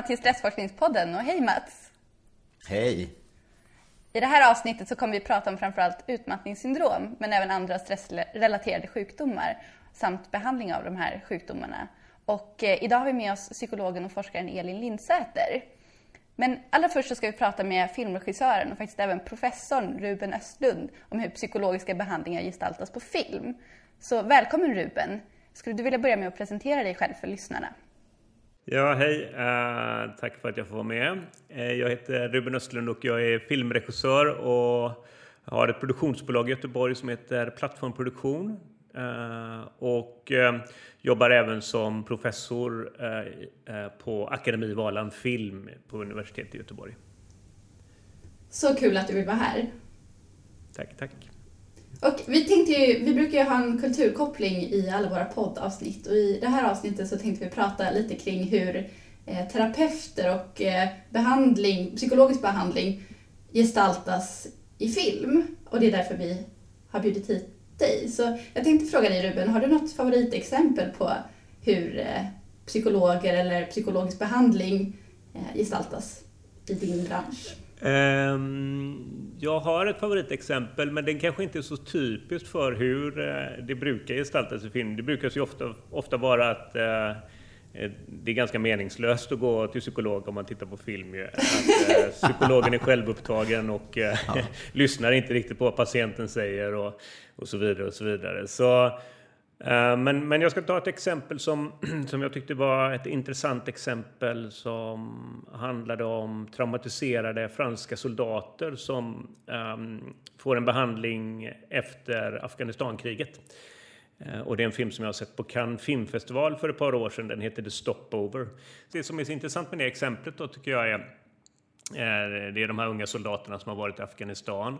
välkomna till Stressforskningspodden och hej Mats! Hej! I det här avsnittet så kommer vi prata om framförallt utmattningssyndrom men även andra stressrelaterade sjukdomar samt behandling av de här sjukdomarna. Och eh, idag har vi med oss psykologen och forskaren Elin Lindsäter. Men allra först så ska vi prata med filmregissören och faktiskt även professorn Ruben Östlund om hur psykologiska behandlingar gestaltas på film. Så välkommen Ruben! Skulle du vilja börja med att presentera dig själv för lyssnarna? Ja, hej. Uh, tack för att jag får vara med. Uh, jag heter Ruben Östlund och jag är filmregissör och har ett produktionsbolag i Göteborg som heter Plattformproduktion. Uh, och jobbar även som professor på Akademi Valand Film på universitetet i Göteborg. Så kul att du vill vara här. Tack, tack. Och vi, tänkte ju, vi brukar ju ha en kulturkoppling i alla våra poddavsnitt och i det här avsnittet så tänkte vi prata lite kring hur eh, terapeuter och eh, behandling, psykologisk behandling gestaltas i film. Och det är därför vi har bjudit hit dig. Så jag tänkte fråga dig Ruben, har du något favoritexempel på hur eh, psykologer eller psykologisk behandling eh, gestaltas i din bransch? Um, jag har ett favoritexempel, men det kanske inte är så typiskt för hur uh, det brukar gestaltas i film. Det brukar ju ofta, ofta vara att uh, det är ganska meningslöst att gå till psykolog om man tittar på film. Att, psykologen är självupptagen och ja. lyssnar inte riktigt på vad patienten säger och, och så vidare. och så vidare. Så Eh, Eh, men, men jag ska ta ett exempel som, som jag tyckte var ett intressant exempel som handlade om traumatiserade franska soldater som um, får en behandling efter Afghanistankriget. Eh, och det är en film som jag har sett på Cannes filmfestival för ett par år sedan. Den heter The Stopover. Det som är så intressant med det exemplet då tycker jag är, är det är de här unga soldaterna som har varit i Afghanistan.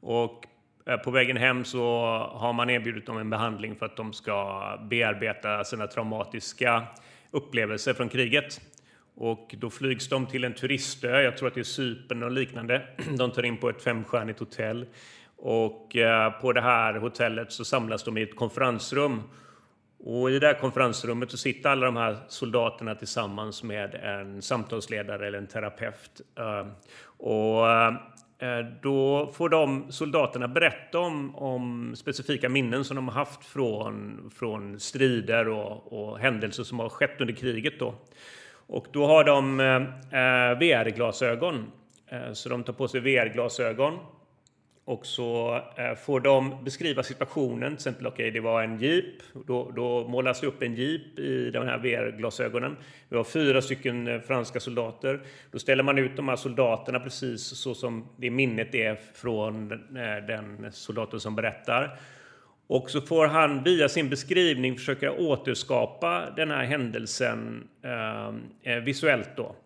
Och Eh, på vägen hem så har man erbjudit dem en behandling för att de ska bearbeta sina traumatiska upplevelser från kriget. Och då flygs de till en turistö, jag tror att det är Cypern och liknande. De tar in på ett femstjärnigt hotell. Och eh, på det här hotellet så samlas de i ett konferensrum. Och i det här konferensrummet så sitter alla de här soldaterna tillsammans med en samtalsledare eller en terapeut. Eh, och Eh, då får de soldaterna berätta om, om, specifika minnen som de har haft från, från strider och, och händelser som har skett under kriget. Då. Och då har de eh, eh VR-glasögon. Eh, så de tar på sig VR-glasögon och så eh, får de beskriva situationen. Till exempel, okej, okay, det var en jeep. Då, då målas det upp en jeep i de här VR-glasögonen. Vi har fyra stycken eh, franska soldater. Då ställer man ut de här soldaterna precis så som det minnet är från eh, den soldaten som berättar. Och så får han via sin beskrivning försöka återskapa den här händelsen eh, visuellt. Då.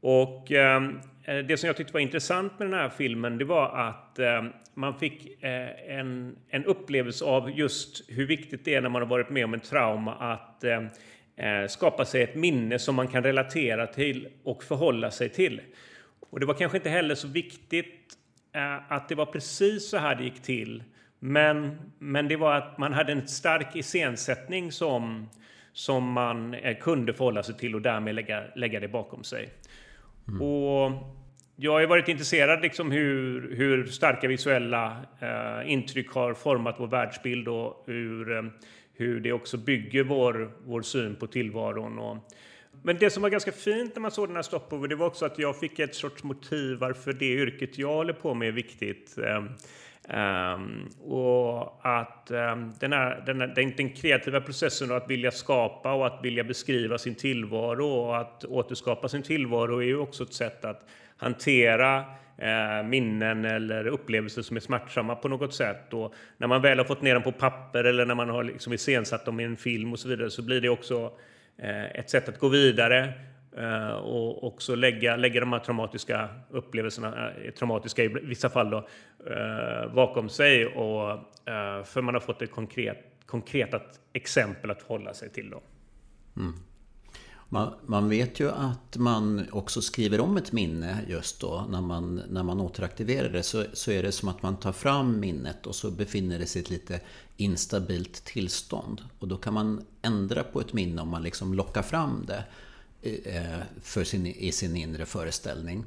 Och eh, det som jag tyckte var intressant med den här filmen, det var att eh, man fick eh, en, en upplevelse av just hur viktigt det är när man har varit med om en trauma att eh, eh, skapa sig ett minne som man kan relatera till och förhålla sig till. Och det var kanske inte heller så viktigt eh, att det var precis så här det gick till. Men, men det var att man hade en stark iscensättning som, som man kunde förhålla sig till och därmed lägga, lägga det bakom sig. Mm. Och jag har varit intresserad liksom hur, hur starka visuella eh, intryck har format vår världsbild och hur, eh, hur det också bygger vår, vår syn på tillvaron. Och, men det som var ganska fint när man såg den här stopover, det var också att jag fick ett sorts motiv varför det yrket jag håller på med är viktigt. Um, och att um, den, här, den, här, den, den, kreativa processen och att vilja skapa och att vilja beskriva sin tillvaro och att återskapa sin tillvaro är ju också ett sätt att hantera eh, minnen eller upplevelser som är smärtsamma på något sätt. Och när man väl har fått ner dem på papper eller när man har liksom iscensatt dem i en film och så vidare så blir det också eh, ett sätt att gå vidare eh, och också lägga, lägga de här traumatiska upplevelserna, traumatiska i vissa fall då, bakom sig. Och, för man har fått ett konkret, konkret exempel att hålla sig till. Då. Mm. Man, man, vet ju att man också skriver om ett minne just då. När man, när man återaktiverar det så, så är det som att man tar fram minnet och så befinner det sig i ett lite instabilt tillstånd. Och då kan man ändra på ett minne om man liksom lockar fram det. Eh, eh, för sin, i sin inre föreställning.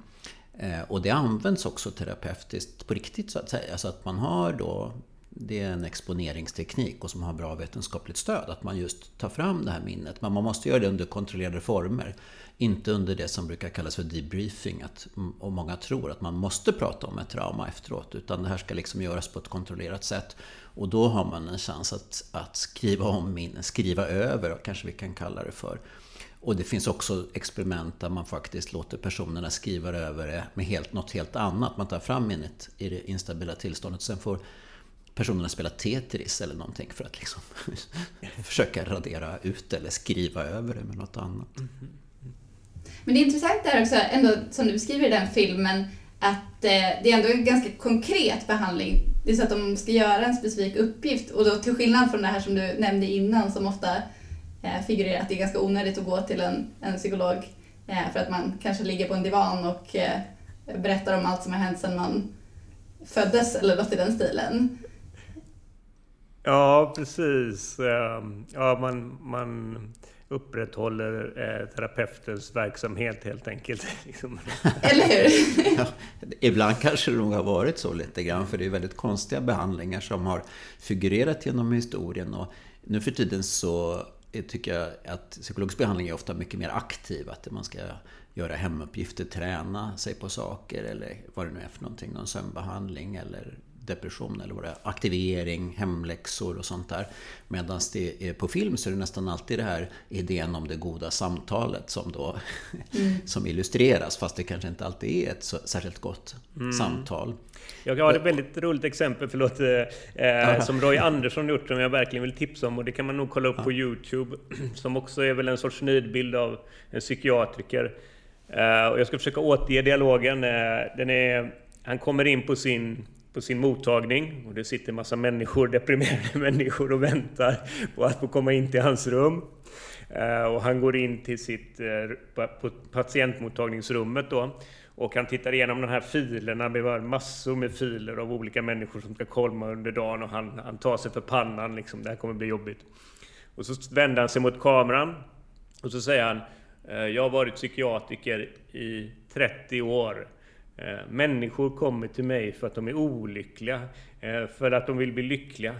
Eh, och det används också terapeutiskt på riktigt så att säga. Så att man har då det är en exponeringsteknik och som har bra vetenskapligt stöd. Att man just tar fram det här minnet. Men man måste göra det under kontrollerade former. Inte under det som brukar kallas för debriefing. Att, och många tror att man måste prata om ett trauma efteråt. Utan det här ska liksom göras på ett kontrollerat sätt. Och då har man en chans att, att skriva om minnen, skriva över kanske vi kan kalla det för. Och det finns också experiment där man faktiskt låter personerna skriva över det med helt, något helt annat. Man tar fram minnet i det instabila tillståndet. Sen får personerna spela Tetris eller någonting för att liksom försöka radera ut eller skriva över det med något annat. Mm -hmm. Men det är intressant där också, ändå, som du beskriver i den filmen, att eh, det är ändå en ganska konkret behandling. Det är så att de ska göra en specifik uppgift och då till skillnad från det här som du nämnde innan som ofta eh, figurerar att det är ganska onödigt att gå till en, en psykolog eh, för att man kanske ligger på en divan och eh, berättar om allt som har hänt sedan man föddes eller något i den stilen. Ja, precis. Ehm, ja, man, man upprätthåller eh, terapeutens verksamhet helt enkelt. Liksom. Eller hur? ja, ibland kanske det nog har varit så lite grann, för det är väldigt konstiga behandlingar som har figurerat genom historien. Och nu för tiden så tycker jag att psykologisk behandling är ofta mycket mer aktiv. Att man ska göra hemuppgifter, träna sig på saker eller vad det nu är för någonting. Någon sömnbehandling eller depression eller vad det är, aktivering, hemläxor och sånt där. Medan det är på film så är det nästan alltid det här idén om det goda samtalet som då mm. som illustreras fast det kanske inte alltid är ett så, särskilt gott mm. samtal. Jag har ett väldigt roligt exempel, förlåt, eh, som Roy Andersson gjort som jag verkligen vill tipsa om och det kan man nog kolla upp på Youtube som också är väl en sorts nidbild av en psykiatriker. Eh, och jag ska försöka återge dialogen. Eh, den är, han kommer in på sin på sin mottagning och det sitter en massa människor, deprimerade människor och väntar på att få komma in till hans rum. Eh, och han går in till sitt eh, patientmottagningsrummet då och han tittar igenom de här filerna, det var massor med filer av olika människor som ska komma under dagen och han, han tar sig för pannan liksom, det här kommer bli jobbigt. Och så vänder han sig mot kameran och så säger han eh, Jag har varit psykiatriker i 30 år. Eh, människor kommer till mig för att de är olyckliga, eh, för att de vill bli lyckliga.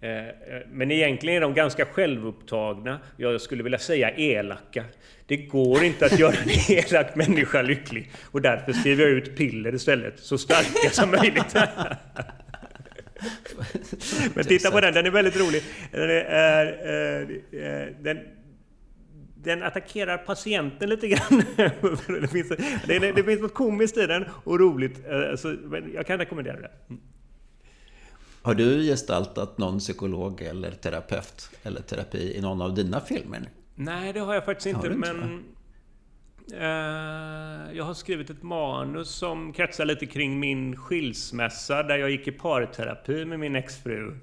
Eh, men egentligen är de ganska självupptagna, jag skulle vilja säga elaka. Det går inte att göra en elak människa lycklig och därför skriver jag ut piller istället, så starka som möjligt. Men titta på den, den är väldigt rolig. Den, är, den, den attackerar patienten lite grann. det, finns, det, det finns något komiskt i den och roligt. Alltså, jag kan rekommendera det. Mm. Har du gestaltat någon psykolog eller terapeut eller terapi i någon av dina filmer? Nej, det har jag faktiskt inte. inte men eh, jag har skrivit ett manus som kretsar lite kring min skilsmässa där jag gick i parterapi med min exfru.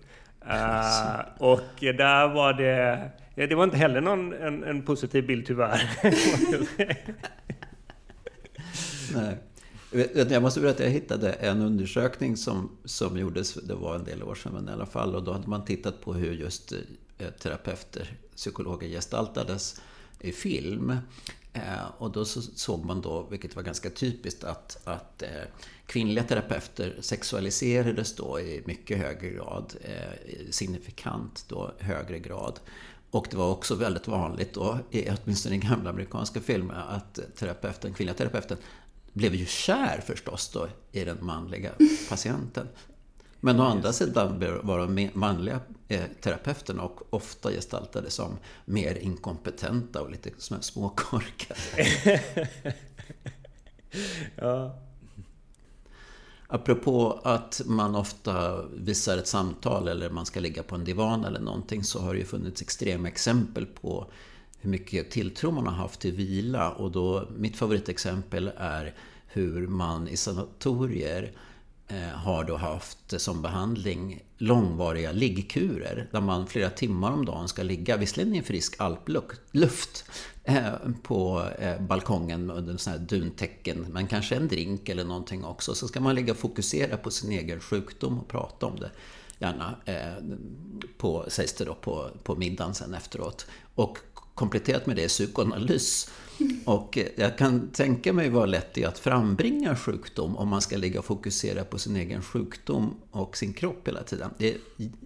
Uh, och där var det... Det var inte heller någon en, en positiv bild tyvärr. Nej. Jag måste berätta, jag hittade en undersökning som, som gjordes, det var en del år sedan men i alla fall, och då hade man tittat på hur just eh, terapeuter, psykologer gestaltades i film. Eh, och då så såg man då, vilket var ganska typiskt, att, att eh, kvinnliga terapeuter sexualiserades då i mycket högre grad, signifikant då högre grad. Och det var också väldigt vanligt då, åtminstone i gamla amerikanska filmer, att terapeuten, kvinnliga terapeuten blev ju kär förstås då i den manliga patienten. Men å andra sidan var de manliga eh, terapeuterna och ofta gestaltade som mer inkompetenta och lite småkorkade. ja. Apropå att man ofta visar ett samtal eller man ska ligga på en divan eller någonting så har det ju funnits extrema exempel på hur mycket tilltro man har haft till vila. Och då, mitt favoritexempel är hur man i sanatorier Eh, Eh, har då haft som behandling långvariga liggkurer där man flera timmar om dagen ska ligga, visserligen i frisk alpluft, eh, på eh, balkongen under sådana här duntäcken, men kanske en drink eller någonting också. Så ska man ligga och fokusera på sin egen sjukdom och prata om det. Gärna på, sägs det då, på, på middagen sen efteråt. Och kompletterat med det är psykoanalys. Och eh, jag kan tänka mig vad lätt det är att frambringa sjukdom om man ska ligga och fokusera på sin egen sjukdom och sin kropp hela tiden. Det är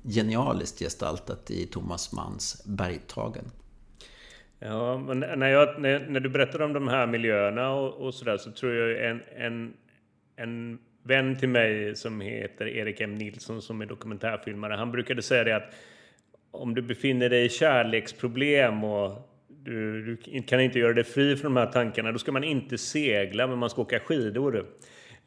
genialiskt gestaltat i Thomas Manns Bergtagen. Ja, men när, jag, när, när, du berättar om de här miljöerna och, och sådär så tror jag en, en, en vän till mig som heter Erik M Nilsson som är dokumentärfilmare, han brukade säga det att om du befinner dig i kärleksproblem och du, du, kan inte göra dig fri från de här tankarna, då ska man inte segla men man ska åka skidor.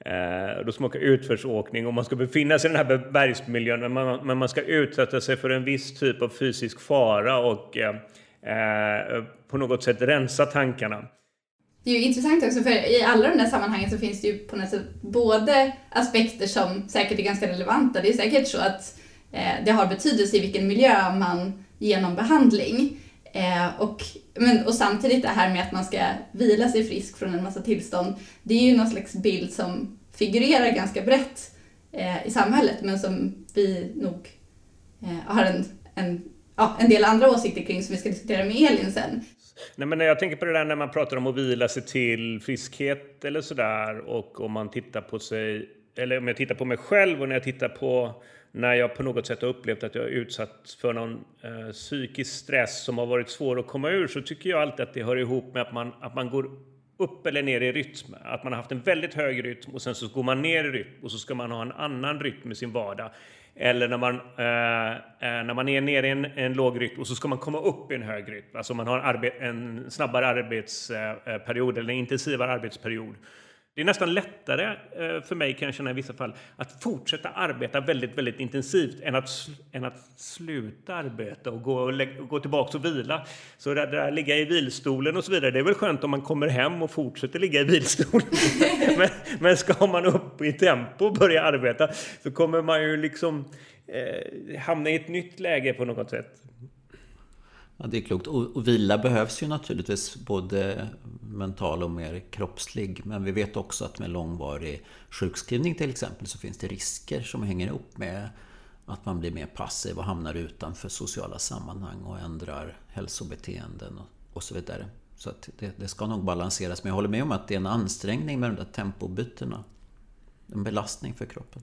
Eh, då ska man åka utförsåkning och man ska befinna sig i den här bergsmiljön men man, men man ska utsätta sig för en viss typ av fysisk fara och eh, eh, på något sätt rensa tankarna. Det är ju intressant också för i alla de där sammanhangen så finns det ju på något sätt både aspekter som säkert är ganska relevanta. Det är säkert så att eh, det har betydelse i vilken miljö man genom behandling. Eh, och, men, och samtidigt det här med att man ska vila sig frisk från en massa tillstånd. Det är ju någon slags bild som figurerar ganska brett eh, i samhället men som vi nog eh, har en, en ja, en del andra åsikter kring som vi ska diskutera med Elin sen. Nej, men jag tänker på det där när man pratar om att vila sig till friskhet eller sådär och om man tittar på sig, eller om jag tittar på mig själv och när jag tittar på när jag på något sätt har upplevt att jag är utsatt för någon eh, psykisk stress som har varit svår att komma ur så tycker jag alltid att det hör ihop med att man, att man går upp eller ner i rytm. Att man har haft en väldigt hög rytm och sen så går man ner i rytm och så ska man ha en annan rytm i sin vardag. Eller när man, eh, eh när man är nere i en, en låg rytm och så ska man komma upp i en hög rytm. Alltså man har en, arbe en snabbare arbetsperiod eh, eh, eller en intensivare arbetsperiod. Det är nästan lättare eh, för mig kan jag känna i vissa fall att fortsätta arbeta väldigt, väldigt intensivt än att, än att sluta arbeta och gå, och gå tillbaka och vila. Så det där ligga i vilstolen och så vidare, det är väl skönt om man kommer hem och fortsätter ligga i vilstolen. men, men ska man upp i tempo och börja arbeta så kommer man ju liksom eh, hamna i ett nytt läge på något sätt. Ja, det är klokt. Och, och, vila behövs ju naturligtvis både mental och mer kroppslig. Men vi vet också att med långvarig sjukskrivning till exempel så finns det risker som hänger ihop med att man blir mer passiv och hamnar utanför sociala sammanhang och ändrar hälsobeteenden och, och så vidare. Så att det, det, ska nog balanseras. Men jag håller med om att det är en ansträngning med de där tempobytena. En belastning för kroppen.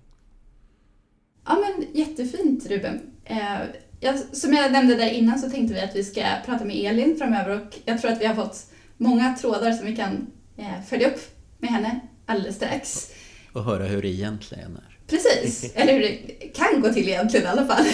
Ja men jättefint Ruben. Eh, ja, som jag nämnde där innan så tänkte vi att vi ska prata med Elin framöver och jag tror att vi har fått många trådar som vi kan eh, följa upp med henne alldeles strax. Och höra hur det egentligen är. Precis, eller hur det kan gå till egentligen i alla fall.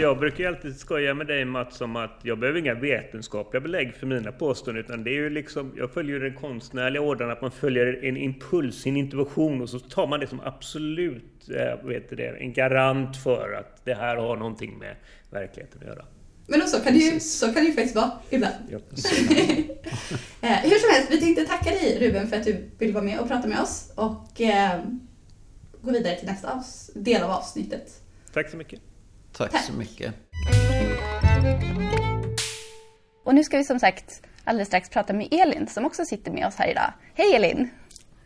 jag brukar alltid skoja med dig Mats om att jag behöver inga vetenskapliga belägg för mina påståenden utan det är ju liksom, jag följer den konstnärliga ordern att man följer en impuls, en intuition och så tar man det som absolut, äh, vet det, en garant för att det här har någonting med verkligheten att göra. Men så kan, det ju, så kan det ju faktiskt vara ibland. Ja, eh, hur som helst, vi tänkte tacka dig Ruben för att du vill vara med och prata med oss och eh, gå vidare till nästa del av avsnittet. Tack så mycket. Tack, Tack så mycket. Och nu ska vi som sagt alldeles strax prata med Elin som också sitter med oss här idag. Hej Elin!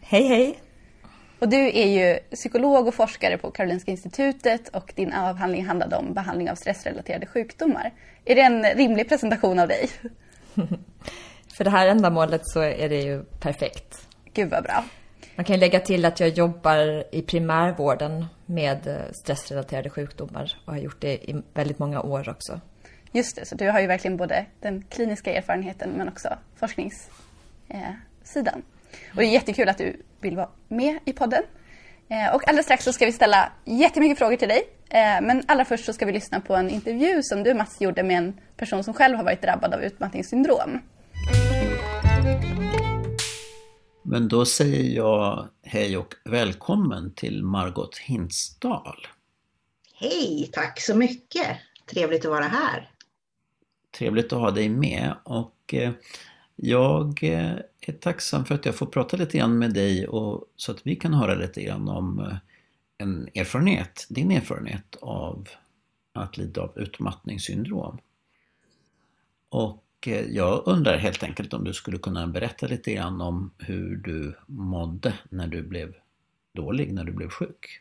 Hej hej! Och du är ju psykolog och forskare på Karolinska Institutet och din avhandling handlade om behandling av stressrelaterade sjukdomar. Är det en rimlig presentation av dig? För det här ändamålet så är det ju perfekt. Gud vad bra. Man kan lägga till att jag jobbar i primärvården med eh, stressrelaterade sjukdomar och har gjort det i väldigt många år också. Just det, så du har ju verkligen både den kliniska erfarenheten men också forskningssidan. Eh, och det är jättekul att du vill vara med i podden. Eh, och alldeles strax så ska vi ställa jättemycket frågor till dig. Men allra först så ska vi lyssna på en intervju som du Mats gjorde med en person som själv har varit drabbad av utmattningssyndrom. Men då säger jag hej och välkommen till Margot Hinsdal. Hej, tack så mycket! Trevligt att vara här. Trevligt att ha dig med och eh, jag eh, är tacksam för att jag får prata lite grann med dig och, så att vi kan höra lite grann om eh, en erfarenhet, din erfarenhet av att lida av utmattningssyndrom. Och Eh, jag undrar helt enkelt om du skulle kunna berätta lite grann om hur du mådde när du blev dålig, när du blev sjuk?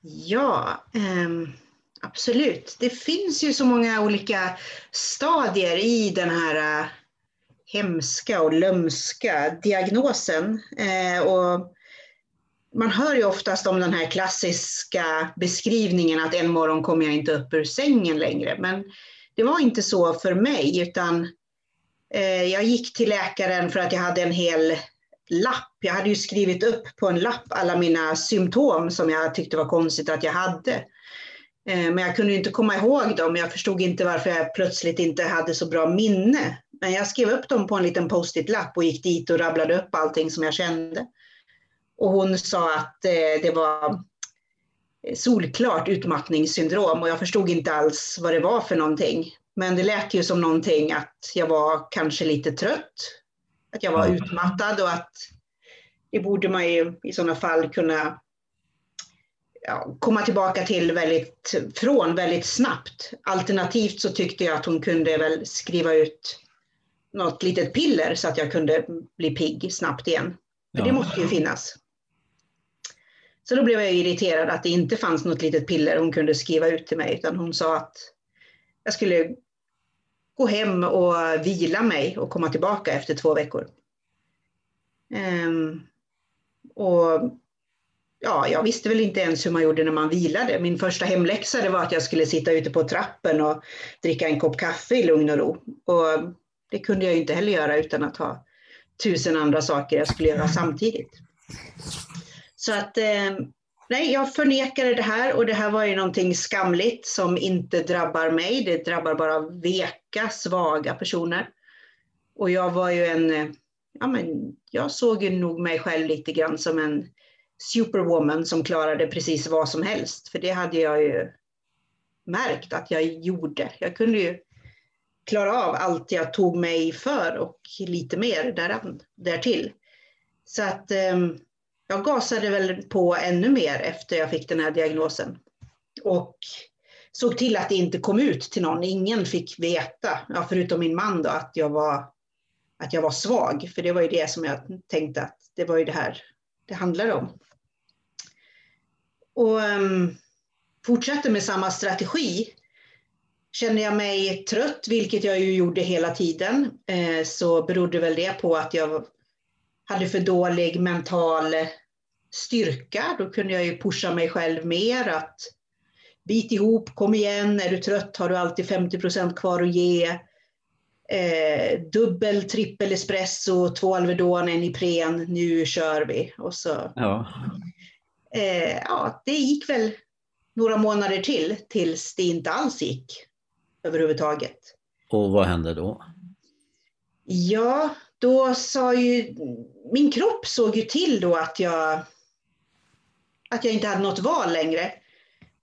Ja, ehm, absolut. Det finns ju så många olika stadier i den här eh, hemska och lömska diagnosen. Eh, och man hör ju oftast om den här klassiska beskrivningen att en morgon kommer jag inte upp ur sängen längre. Men det var inte så för mig, utan eh, jag gick till läkaren för att jag hade en hel lapp. Jag hade ju skrivit upp på en lapp alla mina symptom som jag tyckte var konstigt att jag hade. Eh, men jag kunde inte komma ihåg dem. Jag förstod inte varför jag plötsligt inte hade så bra minne. Men jag skrev upp dem på en liten post-it-lapp och gick dit och rabblade upp allting som jag kände. Och hon sa att eh, det var solklart utmattningssyndrom och jag förstod inte alls vad det var för någonting. Men det lät ju som någonting att jag var kanske lite trött, att jag var utmattad och att det borde man ju i sådana fall kunna ja, komma tillbaka till väldigt, från väldigt snabbt. Alternativt så tyckte jag att hon kunde väl skriva ut något litet piller så att jag kunde bli pigg snabbt igen. För ja. det måste ju finnas. Så då blev jag irriterad att det inte fanns något litet piller hon kunde skriva ut till mig, utan hon sa att jag skulle gå hem och vila mig och komma tillbaka efter två veckor. Um, och ja, jag visste väl inte ens hur man gjorde när man vilade. Min första hemläxa det var att jag skulle sitta ute på trappen och dricka en kopp kaffe i lugn och ro. Och det kunde jag inte heller göra utan att ha tusen andra saker jag skulle göra samtidigt. Så att eh, nej, jag förnekade det här och det här var ju någonting skamligt som inte drabbar mig. Det drabbar bara veka, svaga personer. Och jag var ju en, eh, ja men jag såg ju nog mig själv lite grann som en superwoman som klarade precis vad som helst. För det hade jag ju märkt att jag gjorde. Jag kunde ju klara av allt jag tog mig för och lite mer därtill. Så att ehm, jag gasade väl på ännu mer efter jag fick den här diagnosen. Och såg till att det inte kom ut till någon. Ingen fick veta, ja, förutom min man då, att jag, var, att jag var svag. För det var ju det som jag tänkte att det var ju det här det handlade om. Och um, fortsatte med samma strategi. Känner jag mig trött, vilket jag ju gjorde hela tiden, eh, så berodde väl det på att jag hade för dålig mental styrka. Då kunde jag ju pusha mig själv mer att bit ihop, kom igen, är du trött har du alltid 50 procent kvar att ge. Eh, dubbel, trippel espresso, två Alvedon, en Ipren, nu kör vi. Och så, ja. Eh, ja, det gick väl några månader till tills det inte alls gick överhuvudtaget. Och vad hände då? Ja, då sa ju min kropp såg ju till då att jag att jag inte hade något val längre.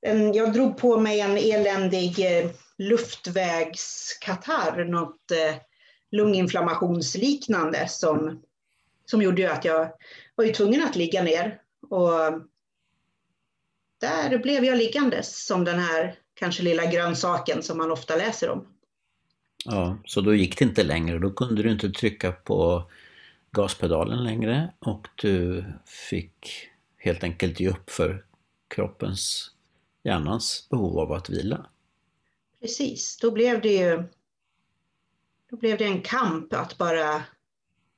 Ehm, jag drog på mig en eländig eh, luftvägskatarr, något eh, lunginflammationsliknande som, som gjorde att jag var tvungen att ligga ner. Och där blev jag liggandes som den här kanske lilla grönsaken som man ofta läser om. Ja, så då gick det inte längre. Då kunde du inte trycka på gaspedalen längre och du fick helt enkelt ge upp för kroppens, hjärnans behov av att vila. Precis, då blev det ju då blev det en kamp att bara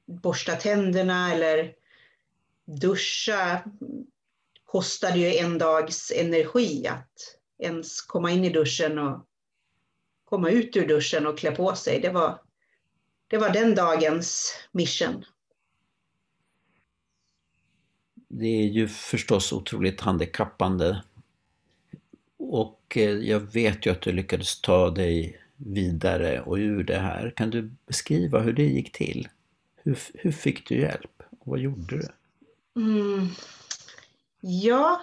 borsta tänderna eller duscha kostade ju en dags energi att ens komma in i duschen och komma ut ur duschen och klä på sig. Det var, det var den dagens mission det är ju förstås otroligt handikappande. Och eh, jag vet ju att du lyckades ta dig vidare och ur det här. Kan du beskriva hur det gick till? Hur, hur fick du hjälp? Och vad gjorde du? Mm. Ja,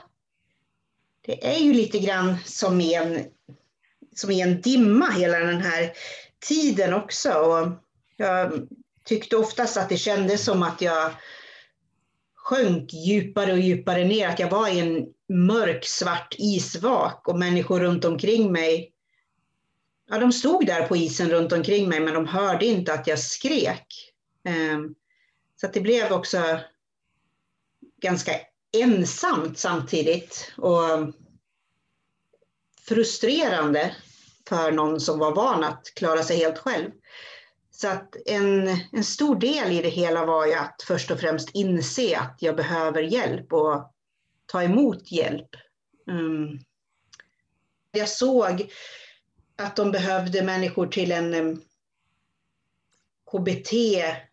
det är ju lite grann som i en, som i en dimma hela den här tiden också. Och jag tyckte oftast att det kändes som att jag sjönk djupare och djupare ner, att jag var i en mörk svart isvak och människor runt omkring mig, ja de stod där på isen runt omkring mig men de hörde inte att jag skrek. Ehm, så att det blev också ganska ensamt samtidigt. Och frustrerande för någon som var van att klara sig helt själv. Så att en, en stor del i det hela var ju att först och främst inse att jag behöver hjälp och ta emot hjälp. Mm. jag såg att de behövde människor till en KBT-studie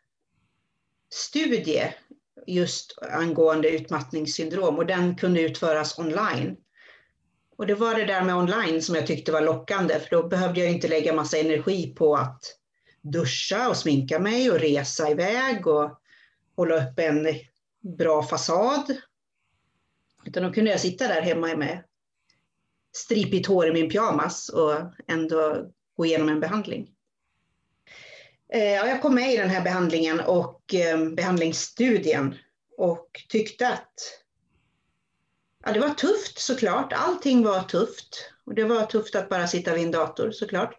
just angående utmattningssyndrom och den kunde utföras online. Och det var det där med online som jag tyckte var lockande för då behövde jag inte lägga massa energi på att duscha och sminka mig och resa iväg och hålla upp en bra fasad. Utan då kunde jag sitta där hemma med stripigt hår i min pyjamas och ändå gå igenom en behandling. Eh, jag kom med i den här behandlingen och eh, behandlingsstudien och tyckte att ja, det var tufft såklart. Allting var tufft. Och det var tufft att bara sitta vid en dator såklart.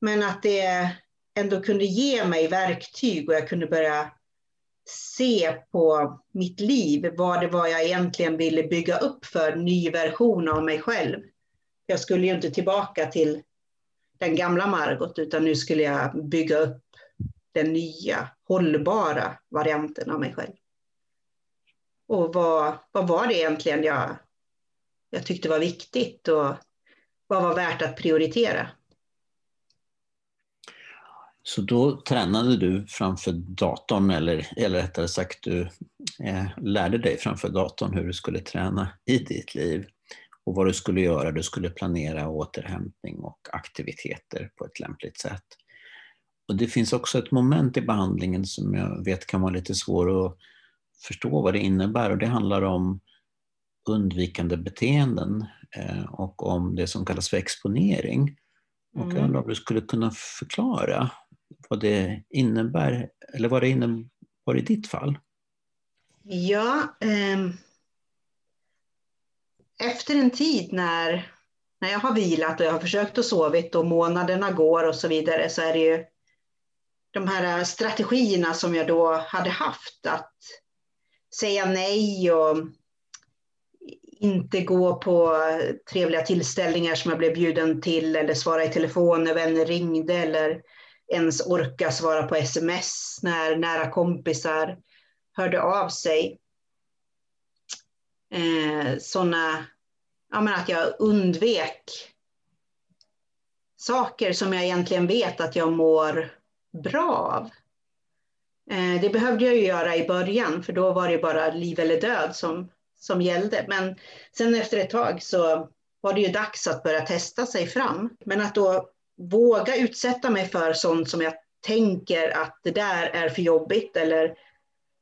Men att det ändå kunde ge mig verktyg och jag kunde börja se på mitt liv, vad det var jag egentligen ville bygga upp för ny version av mig själv. Jag skulle ju inte tillbaka till den gamla Margot, utan nu skulle jag bygga upp den nya, hållbara varianten av mig själv. Och vad, vad var det egentligen jag, jag tyckte var viktigt och vad var värt att prioritera? Så då tränade du framför datorn, eller, eller rättare sagt du eh, lärde dig framför datorn hur du skulle träna i ditt liv och vad du skulle göra. Du skulle planera återhämtning och aktiviteter på ett lämpligt sätt. Och Det finns också ett moment i behandlingen som jag vet kan vara lite svår att förstå vad det innebär och det handlar om undvikande beteenden eh, och om det som kallas för exponering. Och jag mm. undrar om du skulle kunna förklara vad det innebär, eller vad det innebar i ditt fall? Ja, eh, efter en tid när, när jag har vilat och jag har försökt att sovit och månaderna går och så vidare så är det ju de här strategierna som jag då hade haft att säga nej och inte gå på trevliga tillställningar som jag blev bjuden till eller svara i telefon när vänner ringde eller ens orka svara på sms när nära kompisar hörde av sig. Eh, sådana, ja men att jag undvek saker som jag egentligen vet att jag mår bra av. Eh, det behövde jag ju göra i början för då var det bara liv eller död som, som gällde. Men sen efter ett tag så var det ju dags att börja testa sig fram. Men att då våga utsätta mig för sånt som jag tänker att det där är för jobbigt eller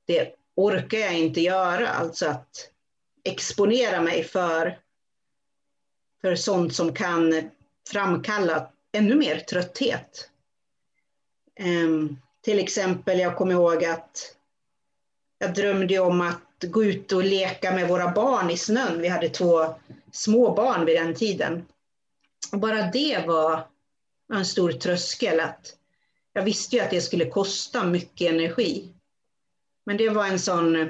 det orkar jag inte göra. Alltså att exponera mig för, för sånt som kan framkalla ännu mer trötthet. Um, till exempel, jag kommer ihåg att jag drömde om att gå ut och leka med våra barn i snön. Vi hade två små barn vid den tiden. Och bara det var en stor tröskel. Att jag visste ju att det skulle kosta mycket energi. Men det var en sån eh,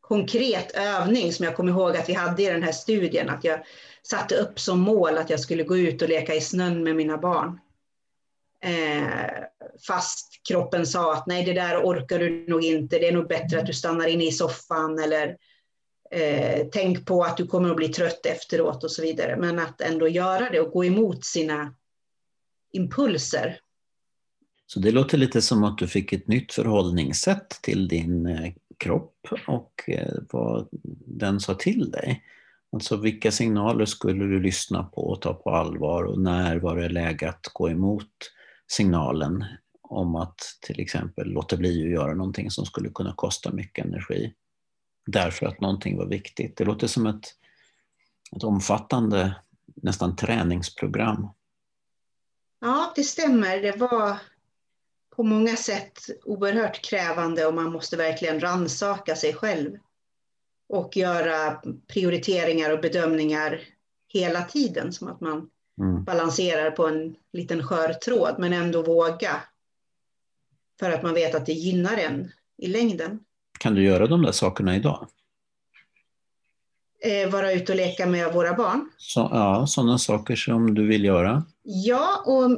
konkret övning som jag kommer ihåg att vi hade i den här studien. Att jag satte upp som mål att jag skulle gå ut och leka i snön med mina barn. Eh, fast kroppen sa att nej, det där orkar du nog inte. Det är nog bättre att du stannar inne i soffan eller eh, tänk på att du kommer att bli trött efteråt och så vidare. Men att ändå göra det och gå emot sina impulser. Så det låter lite som att du fick ett nytt förhållningssätt till din eh, kropp och eh, vad den sa till dig. Alltså vilka signaler skulle du lyssna på och ta på allvar och när var det läge att gå emot signalen om att till exempel låta bli att göra någonting som skulle kunna kosta mycket energi därför att någonting var viktigt. Det låter som ett, ett omfattande, nästan träningsprogram. Ja, det stämmer. Det var på många sätt oerhört krävande och man måste verkligen ransaka sig själv och göra prioriteringar och bedömningar hela tiden som att man mm. balanserar på en liten skör tråd men ändå våga för att man vet att det gynnar en i längden. Kan du göra de där sakerna idag? Eh, vara ute och leka med våra barn. Så, ja, sådana saker som du vill göra? Ja, och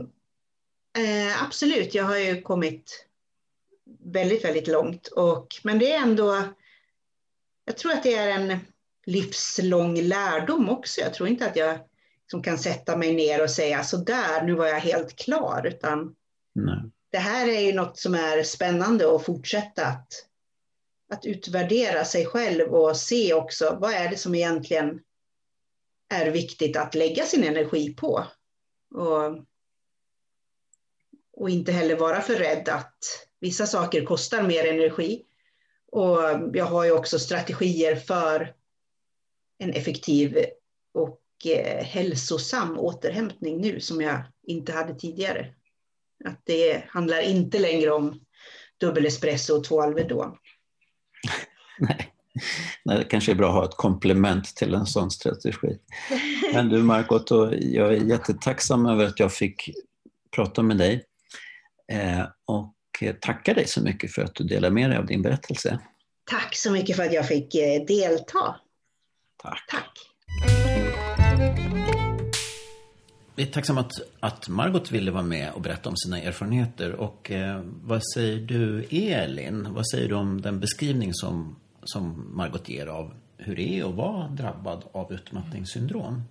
eh, absolut. Jag har ju kommit väldigt, väldigt långt. Och, men det är ändå, jag tror att det är en livslång lärdom också. Jag tror inte att jag som kan sätta mig ner och säga så där, nu var jag helt klar, utan Nej. det här är ju något som är spännande att fortsätta att, att utvärdera sig själv och se också vad är det som egentligen är viktigt att lägga sin energi på. Och, och inte heller vara för rädd att vissa saker kostar mer energi. Och jag har ju också strategier för en effektiv och eh, hälsosam återhämtning nu som jag inte hade tidigare. Att det handlar inte längre om dubbel espresso och två Alvedon. Nej. Nej, det kanske är bra att ha ett komplement till en sån strategi. Men du Margot, jag är jättetacksam över att jag fick prata med dig eh, och tackar dig så mycket för att du delar med dig av din berättelse. Tack så mycket för att jag fick eh, delta. Tack. Tack. Vi är tacksamma att, att Margot ville vara med och berätta om sina erfarenheter. Och eh, vad säger du, Elin? Vad säger du om den beskrivning som, som Margot ger av hur det är att vara drabbad av utmattningssyndrom?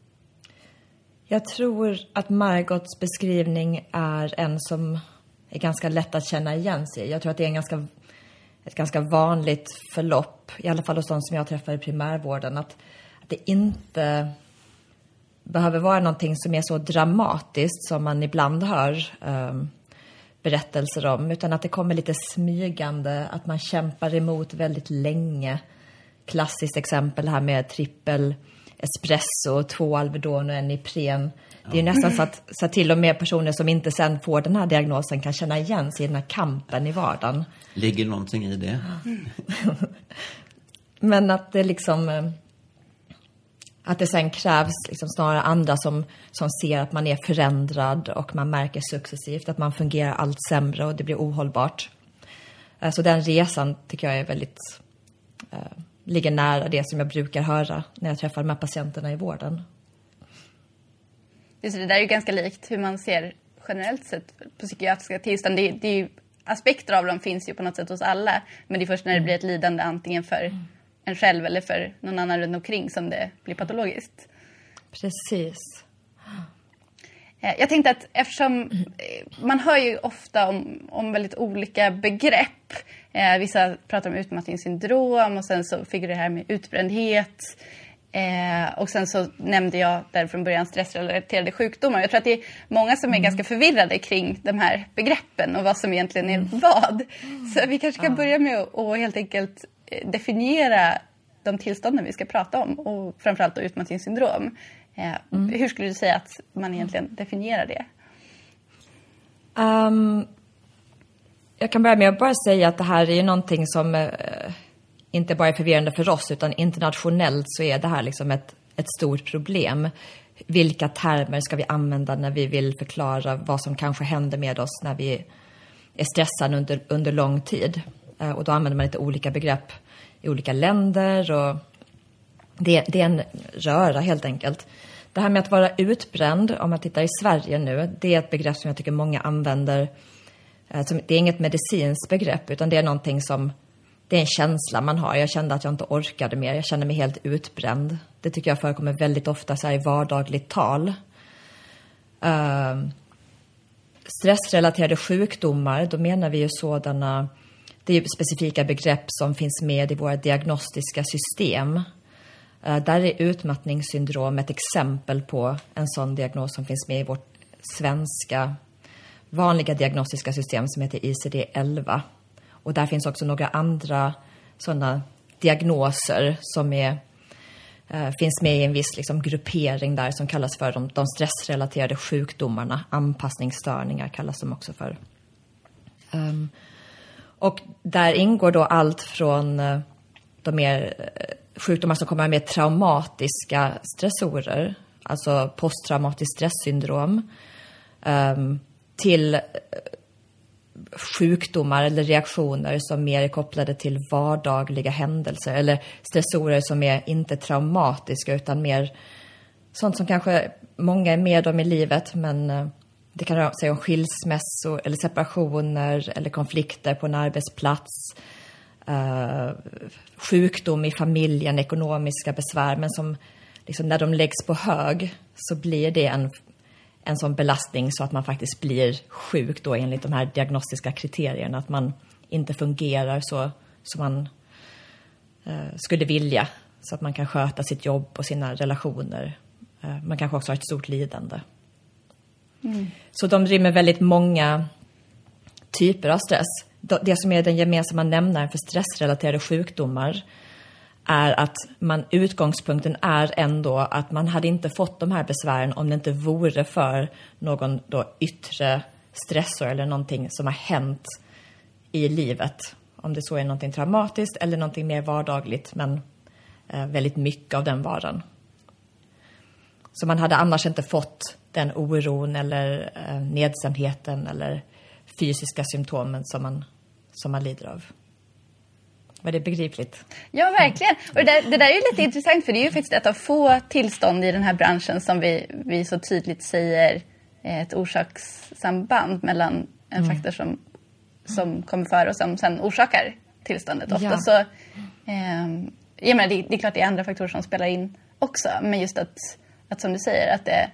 Jag tror att Margots beskrivning är en som är ganska lätt att känna igen sig Jag tror att det är en ganska, ett ganska vanligt förlopp, i alla fall hos de som jag träffar i primärvården, att, att det inte behöver vara någonting som är så dramatiskt som man ibland hör um, berättelser om, utan att det kommer lite smygande, att man kämpar emot väldigt länge. Klassiskt exempel här med trippel espresso, två Alvedon och en Ipren. Det är nästan så att, så att till och med personer som inte sen får den här diagnosen kan känna igen sig i den här kampen i vardagen. Ligger någonting i det? Men att det liksom eh, att det sen krävs liksom snarare andra som, som ser att man är förändrad och man märker successivt att man fungerar allt sämre och det blir ohållbart. Eh, så den resan tycker jag är väldigt, eh, ligger nära det som jag brukar höra när jag träffar de här patienterna i vården. Just det där är ju ganska likt hur man ser generellt sett på psykiatriska tillstånd. Det, det är ju, aspekter av dem finns ju på något sätt hos alla. Men det är först när det blir ett lidande antingen för mm en själv eller för någon annan runt omkring som det blir patologiskt. Precis. Eh, jag tänkte att eftersom eh, man hör ju ofta om, om väldigt olika begrepp. Eh, vissa pratar om utmattningssyndrom och sen så fick det här med utbrändhet. Eh, och sen så nämnde jag där från början stressrelaterade sjukdomar. Jag tror att det är många som är mm. ganska förvirrade kring de här begreppen och vad som egentligen är mm. vad. Så vi kanske kan börja med att helt enkelt definiera de tillstånden vi ska prata om och framförallt då utmattningssyndrom. Eh, mm. Hur skulle du säga att man egentligen definierar det? Um, jag kan börja med att bara säga att det här är någonting som uh, inte bara är förvirrande för oss utan internationellt så är det här liksom ett, ett stort problem. Vilka termer ska vi använda när vi vill förklara vad som kanske händer med oss när vi är stressade under, under lång tid? Uh, och då använder man lite olika begrepp i olika länder och det, det är en röra helt enkelt. Det här med att vara utbränd, om man tittar i Sverige nu, det är ett begrepp som jag tycker många använder. Eh, det är inget medicinskt begrepp, utan det är någonting som, det är en känsla man har. Jag kände att jag inte orkade mer, jag kände mig helt utbränd. Det tycker jag förekommer väldigt ofta så här i vardagligt tal. Uh, stressrelaterade sjukdomar, då menar vi ju sådana det är specifika begrepp som finns med i våra diagnostiska system. Eh, där är utmattningssyndrom ett exempel på en sån diagnos som finns med i vårt svenska vanliga diagnostiska system som heter ICD-11. Och där finns också några andra sådana diagnoser som är, eh, finns med i en viss liksom, gruppering där som kallas för de, de stressrelaterade sjukdomarna. Anpassningsstörningar kallas de också för. Um, och där ingår då allt från eh, de mer eh, sjukdomar som kommer med traumatiska stressorer, alltså posttraumatiskt stresssyndrom, ehm, till eh, sjukdomar eller reaktioner som mer är kopplade till vardagliga händelser eller stressorer som är inte traumatiska utan mer sånt som kanske många är med om i livet men det kan röra sig om skilsmässor eller separationer eller konflikter på en arbetsplats. Uh, sjukdom i familjen, ekonomiska besvär men som liksom när de läggs på hög så blir det en en sån belastning så att man faktiskt blir sjuk då enligt de här diagnostiska kriterierna. Att man inte fungerar så som man uh, skulle vilja. Så att man kan sköta sitt jobb och sina relationer. Uh, man kanske också har ett stort lidande. Mm. Så de rymmer väldigt många typer av stress. Det som är den gemensamma nämnaren för stressrelaterade sjukdomar är att man, utgångspunkten är ändå att man hade inte fått de här besvären om det inte vore för någon då yttre stressor eller någonting som har hänt i livet. Om det så är någonting traumatiskt eller någonting mer vardagligt, men eh, väldigt mycket av den varan. Så man hade annars inte fått den oron eller eh, nedstämdheten eller fysiska symptomen som man, som man lider av. Var det begripligt? Ja, verkligen. Och det där, det där är ju lite intressant för det är ju faktiskt ett av få tillstånd i den här branschen som vi, vi så tydligt säger ett orsakssamband mellan en mm. faktor som, som kommer före och som sen orsakar tillståndet. Ofta ja. så, eh, jag menar, det, det, är klart det är andra faktorer som spelar in också, men just att, att som du säger, att det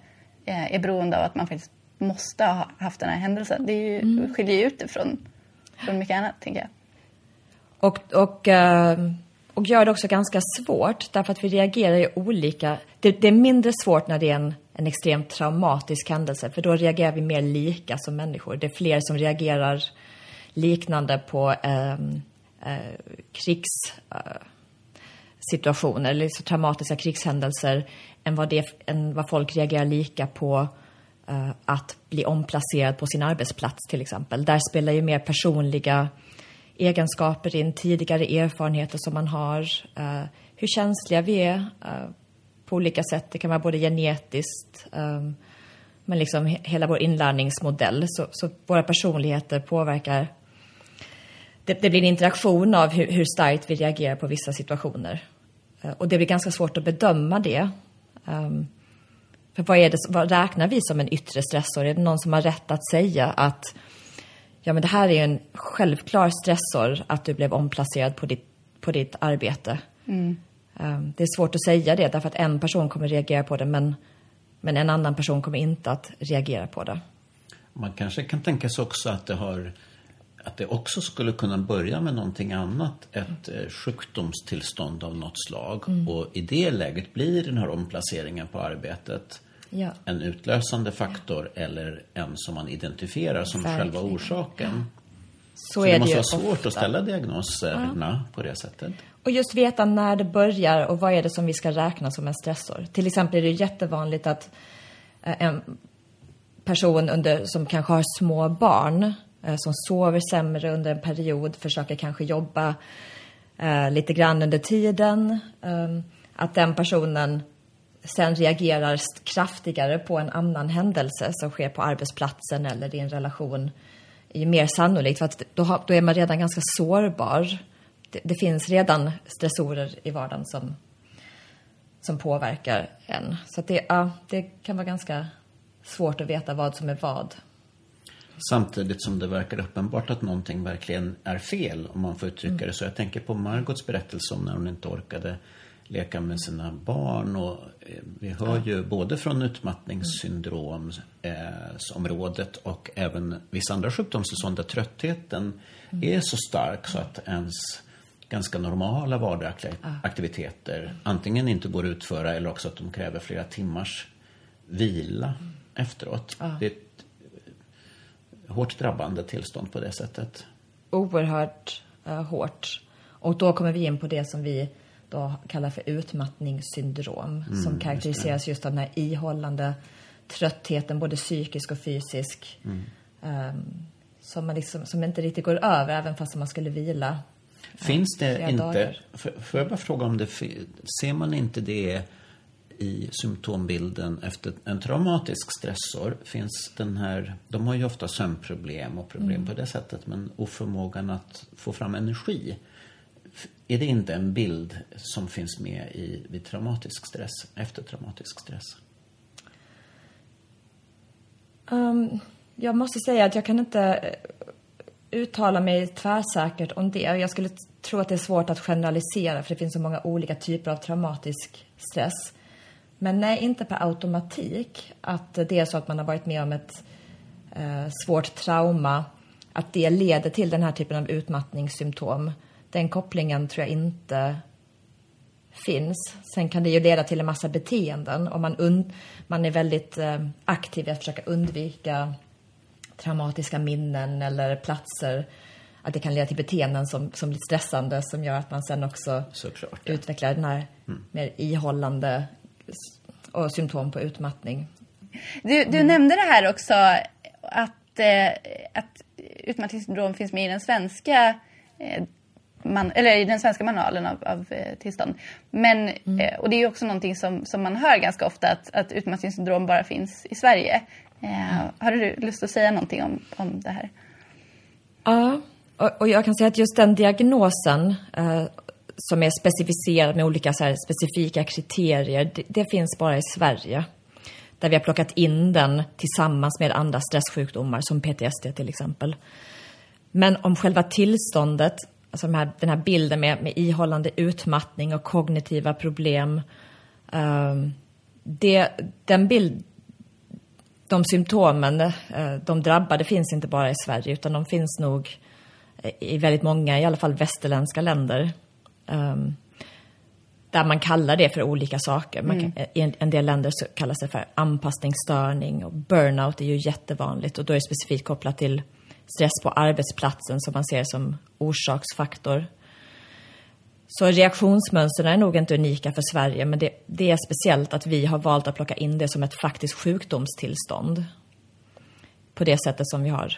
är beroende av att man faktiskt måste ha haft den här händelsen. Det är ju, mm. skiljer ju ut det från, från mycket annat, tänker jag. Och, och, ehm, och gör det också ganska svårt därför att vi reagerar ju olika. Det, det är mindre svårt när det är en, en extremt traumatisk händelse för då reagerar vi mer lika som människor. Det är fler som reagerar liknande på eh, eh, krigssituationer, eh, eller så traumatiska krigshändelser än vad, det, än vad folk reagerar lika på uh, att bli omplacerad på sin arbetsplats till exempel. Där spelar ju mer personliga egenskaper in, tidigare erfarenheter som man har, uh, hur känsliga vi är uh, på olika sätt. Det kan vara både genetiskt, um, men liksom hela vår inlärningsmodell. Så, så våra personligheter påverkar det, det, blir en interaktion av hur, hur starkt vi reagerar på vissa situationer. Och det blir ganska svårt att bedöma det. Um, för vad, är det, vad räknar vi som en yttre stressor? Är det någon som har rätt att säga att ja men det här är ju en självklar stressor att du blev omplacerad på ditt, på ditt arbete. Mm. Um, det är svårt att säga det därför att en person kommer reagera på det men, men en annan person kommer inte att reagera på det. Man kanske kan tänka sig också att det har att det också skulle kunna börja med någonting annat, ett mm. sjukdomstillstånd av något slag. Mm. Och i det läget blir den här omplaceringen på arbetet ja. en utlösande faktor ja. eller en som man identifierar som Verkligen. själva orsaken. Så, Så är det måste vara svårt ofta. att ställa diagnoserna ja. på det sättet. Och just veta när det börjar och vad är det som vi ska räkna som en stressor. Till exempel är det jättevanligt att eh, en person under, som kanske har små barn eh, Eh, som sover sämre under en period, försöker kanske jobba eh, lite grann under tiden. Eh, att den personen sen reagerar kraftigare på en annan händelse som sker på arbetsplatsen eller i en relation är ju mer sannolikt för att då, har, då är man redan ganska sårbar. Det, det, finns redan stressorer i vardagen som, som påverkar en. Så det, ja, det kan vara ganska svårt att veta vad som är vad. Samtidigt som det verkar uppenbart att någonting verkligen är fel, om man får uttrycka mm. det så. Jag tänker på Margots berättelse om när hon inte orkade leka med sina barn. Och eh, vi hör ja. ju både från utmattningssyndromsområdet eh, och även vissa andra sjukdomstillstånd där tröttheten mm. är så stark så att ens ganska normala vardagliga ja. aktiviteter antingen inte går att utföra eller också att de kräver flera timmars vila mm. efteråt. Ja. Det hårt drabbande tillstånd på det sättet. Oerhört uh, hårt. Och då kommer vi in på det som vi då kallar för utmattningssyndrom mm, som karaktäriseras just, av den här ihållande tröttheten, både psykisk och fysisk. Mm. Um, som, man liksom, som inte riktigt går över även fast man skulle vila. Finns det inte, får jag bara fråga om det, ser man inte det i symptombilden efter en traumatisk stressor finns den här, de har ju ofta sömnproblem och problem mm. på det sättet, men oförmågan att få fram energi. Är det inte en bild som finns med i, vid traumatisk stress, efter traumatisk stress? Um, jag måste säga att jag kan inte eh, uttala mig tvärsäkert om det. Jag skulle tro att det är svårt att generalisera för det finns så många olika typer av traumatisk stress. Men nej, inte per automatik att det är så att man har varit med om ett eh, svårt trauma, att det leder till den här typen av utmattningssymptom. Den kopplingen tror jag inte finns. Sen kan det ju leda till en massa beteenden om man, man är väldigt eh, aktiv i att försöka undvika traumatiska minnen eller platser. Att det kan leda till beteenden som, som blir stressande som gör att man sen också Såklart, ja. utvecklar den här mm. mer ihållande och symptom på utmattning. Du, du mm. nämnde det här också att, eh, att utmattningssyndrom finns med i den svenska eh, man, eller i den svenska manualen av, av eh, tillstånd. Men, mm. eh, och det är också någonting som, som man hör ganska ofta att, att utmattningssyndrom bara finns i Sverige. Eh, mm. Har du lust att säga någonting om, om det här? Ja, och, och jag kan säga att just den diagnosen eh, som är specificerad med olika så här, specifika kriterier, det, det, finns bara i Sverige. Där vi har plockat in den tillsammans med andra stresssjukdomar som PTSD till exempel. Men om själva tillståndet alltså den här, den här bilden med, med ihållande utmattning och kognitiva problem. Um, det, den bild, de symptomen, eh, de drabbade finns inte bara i Sverige utan de finns nog i väldigt många, i alla fall västerländska länder. Um, där man kallar det för olika saker. Man kan, mm. I en del länder så kallas det för anpassningsstörning och burnout är ju jättevanligt och då är det specifikt kopplat till stress på arbetsplatsen som man ser som orsaksfaktor. Så reaktionsmönstren är nog inte unika för Sverige, men det, det, är speciellt att vi har valt att plocka in det som ett faktiskt sjukdomstillstånd. På det sättet som vi har.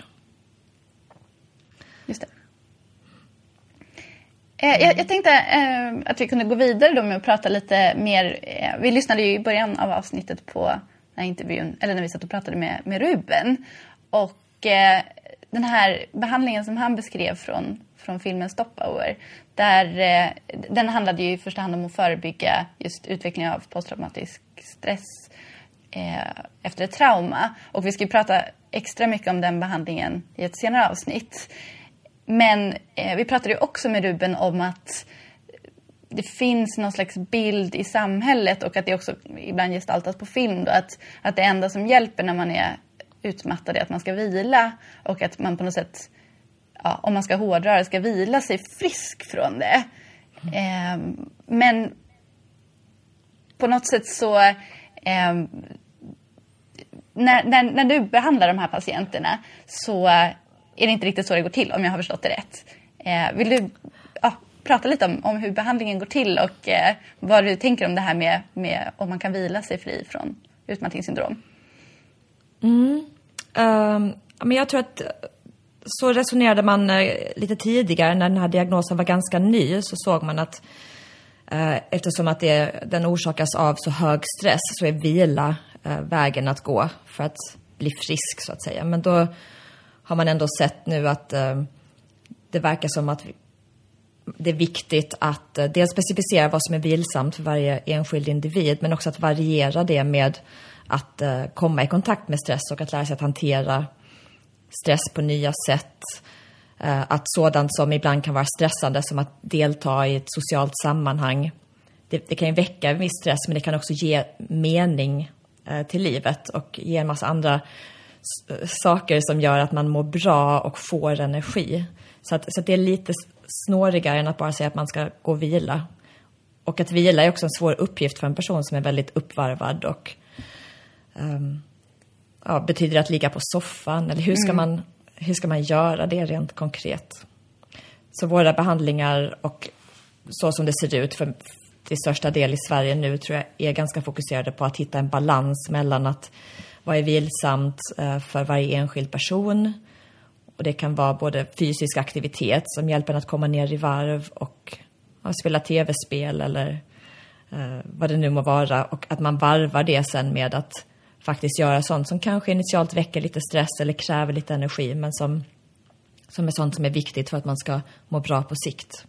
Just det. Eh, jag, jag, tänkte eh, att vi kunde gå vidare då med att prata lite mer. Eh, vi lyssnade ju i början av avsnittet på den här intervjun, eller när vi satt och pratade med, med Ruben. Och eh, den här behandlingen som han beskrev från, från filmen Stopover, där, eh, den handlade ju i första hand om att förebygga just utveckling av posttraumatisk stress eh, efter ett trauma. Och vi ska prata extra mycket om den behandlingen i ett senare avsnitt. Men eh, vi pratade ju också med Ruben om att det finns någon slags bild i samhället och att det också ibland gestaltas på film. Då, att, att det enda som hjälper när man är utmattad är att man ska vila och att man på något sätt, ja, om man ska hårdra det, ska vila sig frisk från det. Eh, men på något sätt så eh, när, när, när, du behandlar de här patienterna så är det inte riktigt så det går till om jag har förstått det rätt. Eh, vill du ja, prata lite om, om, hur behandlingen går till och eh, vad du tänker om det här med, med om man kan vila sig fri från utmattningssyndrom? Mm. Um, men jag tror att så resonerade man eh, lite tidigare när den här diagnosen var ganska ny så såg man att eh, eftersom att det, den orsakas av så hög stress så är vila eh, vägen att gå för att bli frisk så att säga. Men då har man ändå sett nu att eh, det verkar som att det är viktigt att eh, dels specificera vad som är vilsamt för varje enskild individ men också att variera det med att eh, komma i kontakt med stress och att lära sig att hantera stress på nya sätt. Eh, att sådant som ibland kan vara stressande som att delta i ett socialt sammanhang, det, det kan ju väcka en viss stress men det kan också ge mening eh, till livet och ge en massa andra saker som gör att man mår bra och får energi. Så, att, så att det är lite snårigare än att bara säga att man ska gå och vila. Och att vila är också en svår uppgift för en person som är väldigt uppvarvad och um, ja, betyder att ligga på soffan? Eller hur ska, mm. man, hur ska man göra det rent konkret? Så våra behandlingar och så som det ser ut för till största del i Sverige nu tror jag är ganska fokuserade på att hitta en balans mellan att vad är vilsamt eh, för varje enskild person och det kan vara både fysisk aktivitet som hjälper en att komma ner i varv och ja, spela tv-spel eller eh, vad det nu må vara och att man varvar det sen med att faktiskt göra sånt som kanske initialt väcker lite stress eller kräver lite energi men som, som är sånt som är viktigt för att man ska må bra på sikt.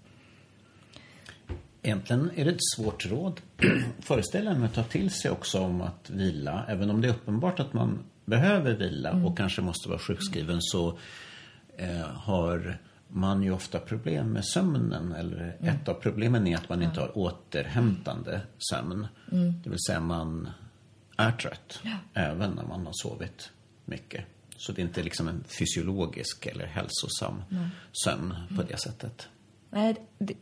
Egentligen är det ett svårt råd, föreställer mig, att ta till sig också om att vila. Även om det är uppenbart att man behöver vila mm. och kanske måste vara sjukskriven så eh, har man ju ofta problem med sömnen. Eller mm. ett av problemen är att man inte har återhämtande sömn. Mm. Det vill säga man är trött ja. även när man har sovit mycket. Så det är inte liksom en fysiologisk eller hälsosam sömn på det sättet. Nej,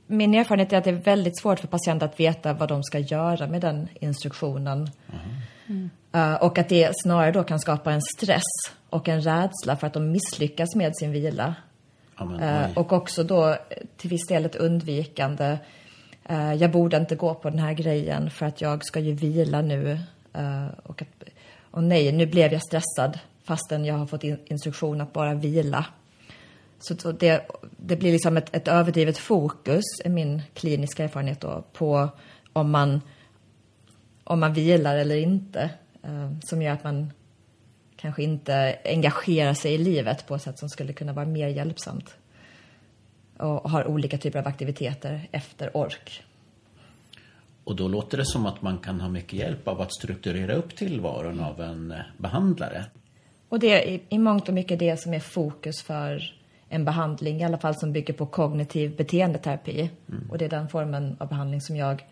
min erfarenhet är att det är väldigt svårt för patienter att veta vad de ska göra med den instruktionen. Mm. Uh, och att det snarare då kan skapa en stress och en rädsla för att de misslyckas med sin vila. Amen, uh, och också då till viss del ett undvikande. Uh, jag borde inte gå på den här grejen för att jag ska ju vila nu. och, att, och nej, nu blev jag stressad fastän jag har fått in instruktion att bara vila. Så det, det blir liksom ett, ett överdrivet fokus, är min kliniska erfarenhet då, på om man, om man vilar eller inte. Eh, som gör att man kanske inte engagerar sig i livet på ett sätt som skulle kunna vara mer hjälpsamt. Och har olika typer av aktiviteter efter ork. Och då låter det som att man kan ha mycket hjälp av att strukturera upp tillvaron av en behandlare. Och det är i mångt och mycket det som är fokus för en behandling, i alla fall som bygger på kognitiv beteendeterapi. Mm. Och det är den formen av behandling som jag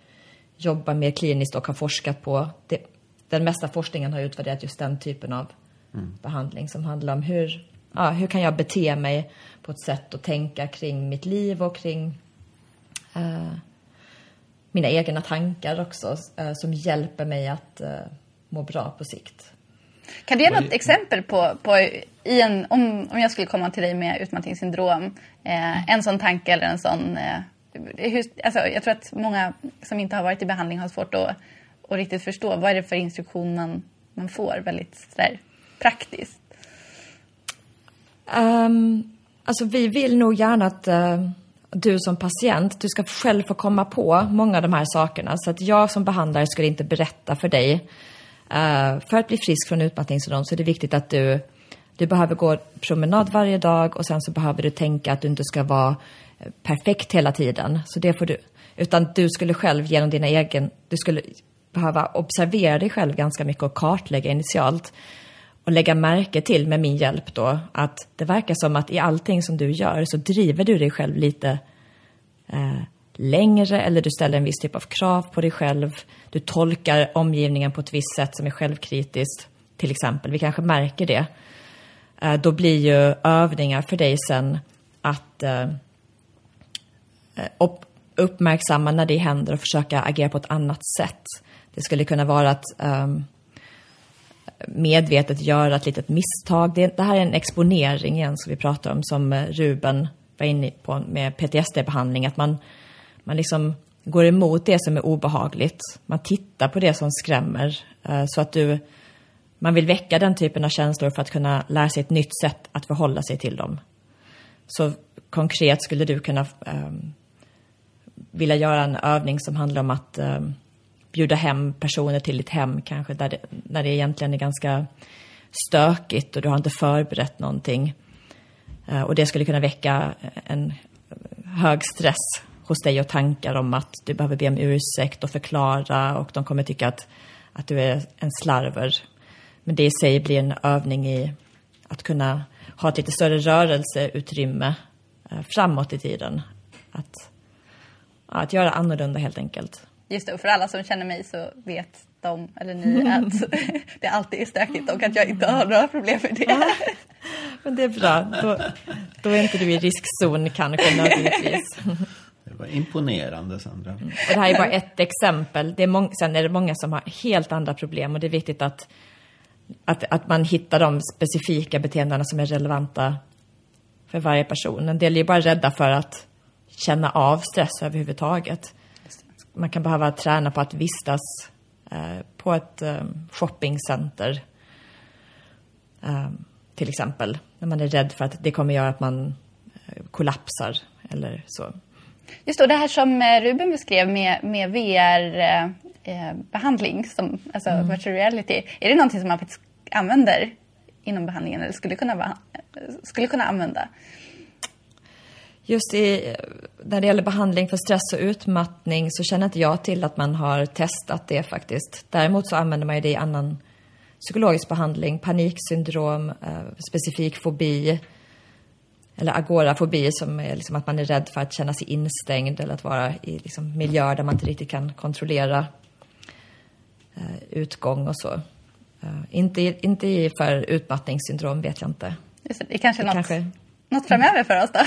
jobbar mer kliniskt och har forskat på. Det, den mesta forskningen har utvärderat just den typen av mm. behandling som handlar om hur, ja, hur kan jag bete mig på ett sätt och tänka kring mitt liv och kring uh, mina egna tankar också, uh, som hjälper mig att uh, må bra på sikt. Kan du ge något exempel på, på i en, om, om jag skulle komma till dig med utmattningssyndrom, eh, en sån tanke eller en sån... Eh, hur, alltså, jag tror att många som inte har varit i behandling har svårt att, att riktigt förstå vad är det för instruktion man, man får väldigt sådär, praktiskt. Um, alltså vi vill nog gärna att uh, du som patient, du ska själv få komma på många av de här sakerna. Så att jag som behandlare skulle inte berätta för dig Uh, för att bli frisk från utmattningssyndrom så är det viktigt att du, du behöver gå promenad varje dag och sen så behöver du tänka att du inte ska vara perfekt hela tiden. Så det får du, utan du skulle själv genom dina egen, du skulle behöva observera dig själv ganska mycket och kartlägga initialt och lägga märke till med min hjälp då att det verkar som att i allting som du gör så driver du dig själv lite eh, längre eller du ställer en viss typ av krav på dig själv. Du tolkar omgivningen på ett visst sätt som är självkritiskt, till exempel. Vi kanske märker det. Eh, då blir ju övningar för dig sen att eh, eh, uppmärksamma när det händer och försöka agera på ett annat sätt. Det skulle kunna vara att ehm, medvetet göra ett litet misstag. Det, det, här är en exponering igen som vi pratar om, som Ruben var inne på med PTSD-behandling. Att man man liksom går emot det som är obehagligt. Man tittar på det som skrämmer. Eh, så att du, man vill väcka den typen av känslor för att kunna lära sig ett nytt sätt att förhålla sig till dem. Så konkret skulle du kunna um, vilja göra en övning som handlar om att um, bjuda hem personer till ditt hem kanske, där det, när det egentligen är ganska stökigt och du har inte förberett någonting. Uh, och det skulle kunna väcka en hög stress hos dig och tankar om att du behöver be om ursäkt och förklara och de kommer tycka att, att du är en slarver. Men det i sig blir en övning i att kunna ha ett lite större rörelseutrymme eh, framåt i tiden. Att, att göra annorlunda helt enkelt. Just det, och för alla som känner mig så vet de, eller ni, att det alltid är stökigt och att jag inte har några problem med det. Men det är bra, då, då är inte du i riskzon kanske nödvändigtvis. Det var imponerande, Sandra. Mm. Och det här är bara ett exempel. Det är sen är det många som har helt andra problem och det är viktigt att, att, att man hittar de specifika beteendena som är relevanta för varje person. En del är bara rädda för att känna av stress överhuvudtaget. Man kan behöva träna på att vistas eh, på ett eh, shoppingcenter. Eh, till exempel. När man är rädd för att det kommer göra att man eh, kollapsar eller så. Just då, det här som eh, Ruben beskrev med, med VR-behandling, eh, som, alltså mm. virtual reality. Är det någonting som man faktiskt använder inom behandlingen eller skulle kunna, skulle kunna använda? Just i, när det gäller behandling för stress och utmattning så känner inte jag till att man har testat det faktiskt. Däremot så använder man ju det i annan psykologisk behandling, paniksyndrom, eh, specifik fobi eller agorafobi som är liksom att man är rädd för att känna sig instängd eller att vara i liksom miljöer där man inte riktigt kan kontrollera eh, utgång och så. Uh, inte, inte för utmattningssyndrom vet jag inte. Just det, det är kanske, det något, kanske... något framöver för oss då?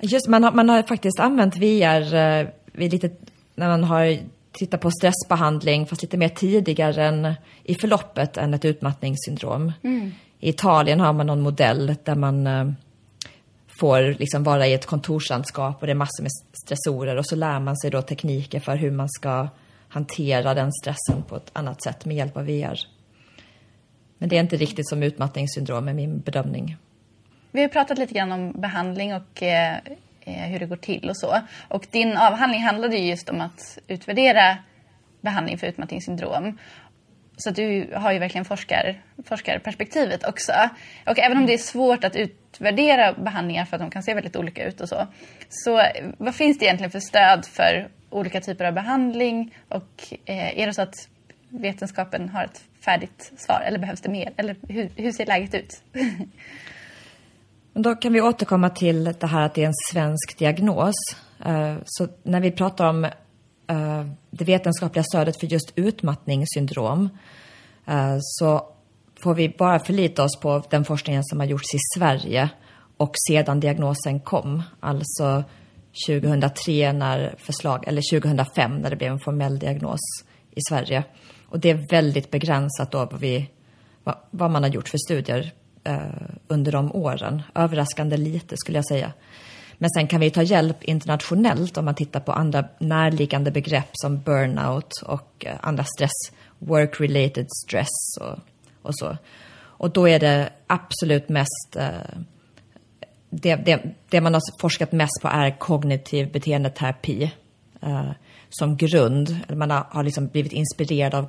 Just, man har, man har faktiskt använt VR uh, vid lite, när man har tittat på stressbehandling fast lite mer tidigare än i förloppet än ett utmattningssyndrom. Mm. I Italien har man någon modell där man eh, får liksom vara i ett kontorslandskap och det är massor med stressorer och så lär man sig då tekniker för hur man ska hantera den stressen på ett annat sätt med hjälp av VR. Men det är inte riktigt som utmattningssyndrom är min bedömning. Vi har pratat lite grann om behandling och eh, eh, hur det går till och så. Och din avhandling handlade ju just om att utvärdera behandling för utmattningssyndrom. Så du har ju verkligen forskar, forskarperspektivet också. Och även om det är svårt att utvärdera behandlingar för att de kan se väldigt olika ut och så. Så vad finns det egentligen för stöd för olika typer av behandling? Och eh, är det så att vetenskapen har ett färdigt svar eller behövs det mer? Eller hur, hur ser läget ut? Då kan vi återkomma till det här att det är en svensk diagnos. Eh, så när vi pratar om Eh, det vetenskapliga stödet för just utmattningssyndrom eh, så får vi bara förlita oss på den forskningen som har gjorts i Sverige och sedan diagnosen kom. Alltså 2003 när förslag, eller 2005 när det blev en formell diagnos i Sverige. Och det är väldigt begränsat då vad, vi, vad, man har gjort för studier eh, under de åren. Överraskande lite skulle jag säga. Men sen kan vi ta hjälp internationellt om man tittar på andra närliggande begrepp som burnout och eh, andra stress, work-related stress och, och så. Och då är det absolut mest eh, det, det, det, man har forskat mest på är kognitiv beteendeterapi eh, som grund. Man har, har liksom blivit inspirerad av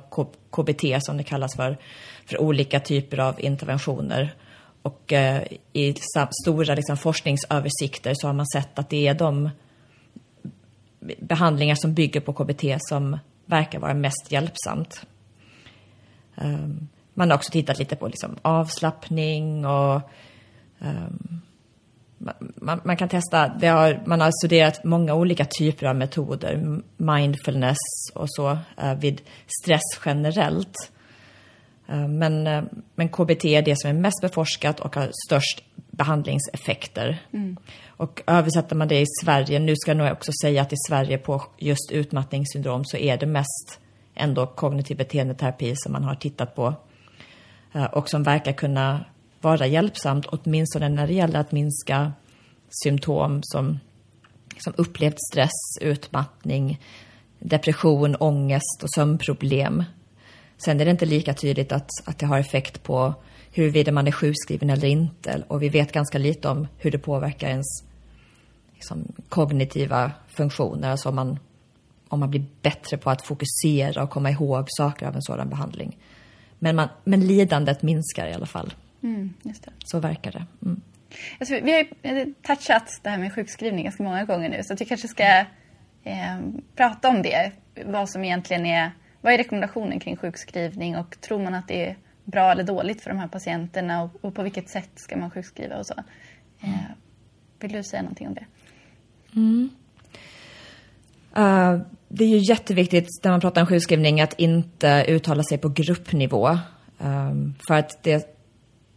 KBT som det kallas för, för olika typer av interventioner. Och eh, i stora liksom, forskningsöversikter så har man sett att det är de behandlingar som bygger på KBT som verkar vara mest hjälpsamt. Um, man har också tittat lite på liksom, avslappning och ehm, um, man, man, kan testa, har, man har studerat många olika typer av metoder, mindfulness och så, uh, vid stress generellt. Uh, men, uh, men KBT är det som är mest beforskat och har störst behandlingseffekter. Mm. Och översätter man det i Sverige, nu ska jag nog också säga att i Sverige på just utmattningssyndrom så är det mest ändå kognitiv beteendeterapi som man har tittat på och som verkar kunna vara hjälpsamt, åtminstone när det gäller att minska symptom som, som upplevd stress, utmattning, depression, ångest och sömnproblem. Sen är det inte lika tydligt att, att det har effekt på huruvida man är sjukskriven eller inte. Och vi vet ganska lite om hur det påverkar ens liksom, kognitiva funktioner. Alltså om man, om man blir bättre på att fokusera och komma ihåg saker av en sådan behandling. Men, man, men lidandet minskar i alla fall. Mm, så verkar det. Mm. Alltså, vi har ju touchat det här med sjukskrivning ganska många gånger nu så att vi kanske ska eh, prata om det. Vad som egentligen är, vad är rekommendationen kring sjukskrivning och tror man att det är bra eller dåligt för de här patienterna och, och på vilket sätt ska man sjukskriva och så. Eh, vill du säga någonting om det? Mm. Uh, det är ju jätteviktigt när man pratar om sjukskrivning att inte uttala sig på gruppnivå. Um, för att det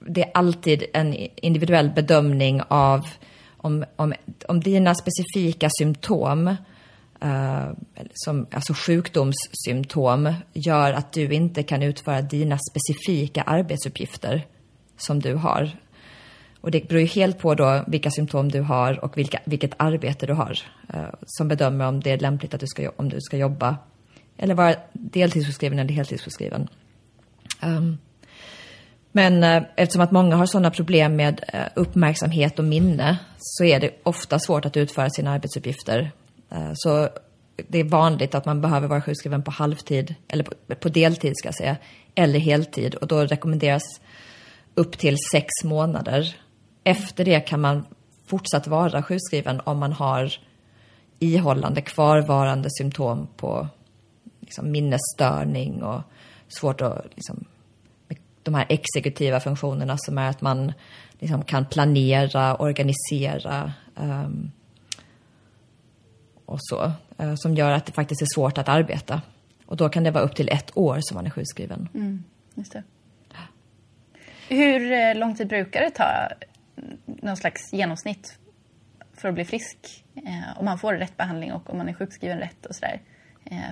det är alltid en individuell bedömning av om, om, om dina specifika symptom, Eh, som, alltså sjukdomssymptom, gör att du inte kan utföra dina specifika arbetsuppgifter som du har. Och det beror ju helt på då vilka symptom du har och vilka, vilket arbete du har uh, som bedömer om det är lämpligt att du ska, om du ska jobba eller vara deltidssjukskriven eller heltidssjukskriven. Um, ehm, Men eh, eftersom att många har sådana problem med eh, uppmärksamhet och minne så är det ofta svårt att utföra sina arbetsuppgifter. Eh, så det är vanligt att man behöver vara sjukskriven på halvtid, eller på, på deltid ska jag säga, eller heltid. Och då rekommenderas upp till sex månader. Efter det kan man fortsatt vara sjukskriven om man har ihållande kvarvarande symptom på liksom, minnesstörning och svårt att liksom, de här exekutiva funktionerna som är att man liksom kan planera, organisera um, och så. Uh, som gör att det faktiskt är svårt att arbeta. Och då kan det vara upp till ett år som man är sjukskriven. Mm, just det. Hur eh, lång tid brukar det ta, någon slags genomsnitt, för att bli frisk? Eh, om man får rätt behandling och om man är sjukskriven rätt och sådär. Eh,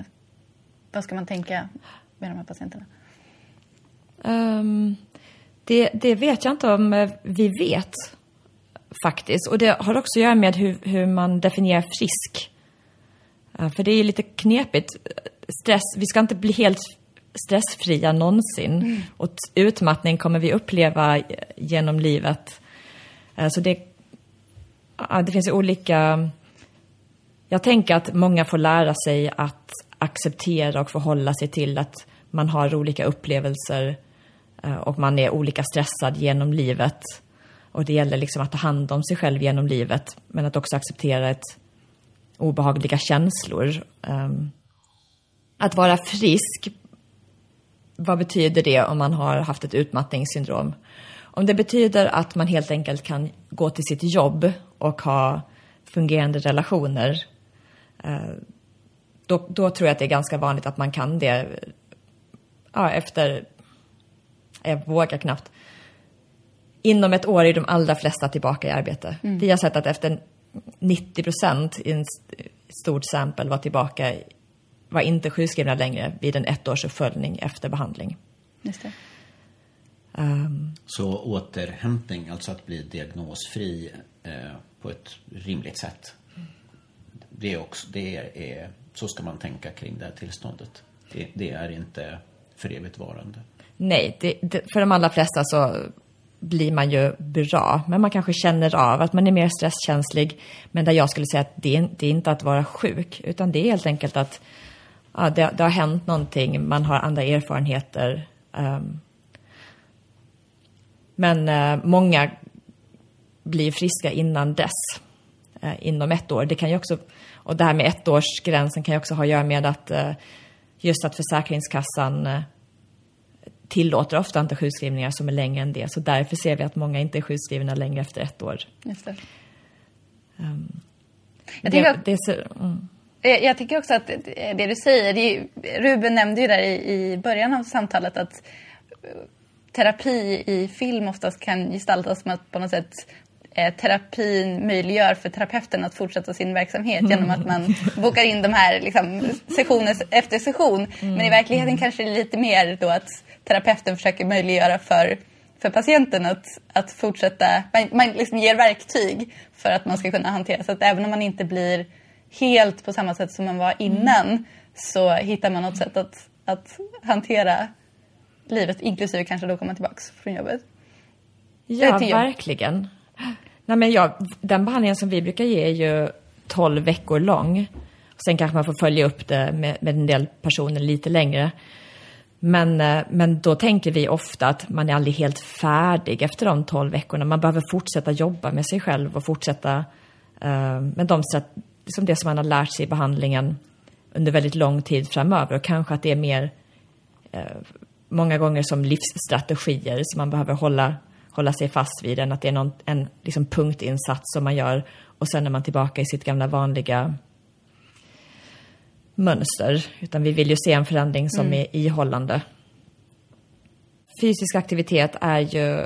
vad ska man tänka med de här patienterna? Um, det, det, vet jag inte om eh, vi vet faktiskt. Och det har också att göra med hur, hur man definierar frisk. Uh, för det är lite knepigt. Stress, vi ska inte bli helt stressfria någonsin. Mm. Och utmattning kommer vi uppleva genom livet. Uh, så det, det finns olika... Jag tänker att många får lära sig att acceptera och förhålla sig till att man har olika upplevelser Eh, och man är olika stressad genom livet. Och det gäller liksom att ta hand om sig själv genom livet, men att också acceptera ett obehagliga känslor. Um, att vara frisk, vad betyder det om man har haft ett utmattningssyndrom? Om det betyder att man helt enkelt kan gå till sitt jobb och ha fungerande relationer, uh, då, då, tror jag att det är ganska vanligt att man kan det ja, efter jag vågar knappt. Inom ett år är de allra flesta tillbaka i arbete. Mm. Vi har sett att efter 90 procent i en stort sample var tillbaka, var inte sjukskrivna längre vid en ettårsuppföljning efter behandling. Just det. Um, Så återhämtning, alltså att bli diagnosfri eh, på ett rimligt sätt. Det är också, det är, är, så ska man tänka kring det här tillståndet. Det, det är inte för evigt varande. Nej, det, det, för de allra flesta så blir man ju bra, men man kanske känner av att man är mer stresskänslig. Men där jag skulle säga att det, det är inte att vara sjuk, utan det är helt enkelt att ja, det, det har hänt någonting, man har andra erfarenheter. Um, men uh, många blir friska innan dess, uh, inom ett år. Det kan ju också, och det här med ettårsgränsen kan ju också ha att göra med att uh, just att Försäkringskassan tillåter ofta inte sjukskrivningar som är längre än det. Så därför ser vi att många inte är sjukskrivna längre efter ett år. Just det. Um, jag, det, det så, mm. jag, jag tycker också att det du säger, det, Ruben nämnde ju där i, i början av samtalet att terapi i film oftast kan gestaltas som att på något sätt eh, terapin möjliggör för terapeuten att fortsätta sin verksamhet genom att man bokar in de här liksom, sessioner efter session. Men i verkligheten kanske det är lite mer då att terapeuten försöker möjliggöra för, för patienten att, att fortsätta, man, man liksom ger verktyg för att man ska kunna hantera. Så att även om man inte blir helt på samma sätt som man var innan mm. så hittar man något sätt att, att hantera livet, inklusive kanske då komma tillbaka från jobbet. Ja, verkligen. Nej, men ja, den behandlingen som vi brukar ge är ju 12 veckor lång. Sen kanske man får följa upp det med, med en del personer lite längre. Men, eh, men då tänker vi ofta att man är aldrig helt färdig efter de 12 veckorna. Man behöver fortsätta jobba med sig själv och fortsätta uh, med de, liksom det som man har lärt sig i behandlingen under väldigt lång tid framöver. Och kanske att det är mer uh, många gånger som livsstrategier som man behöver hålla hålla sig fast vid än att det är någon, en liksom punktinsats som man gör och sen är man tillbaka i sitt gamla vanliga mönster. Utan vi vill ju se en förändring som mm. är ihållande. Fysisk aktivitet är ju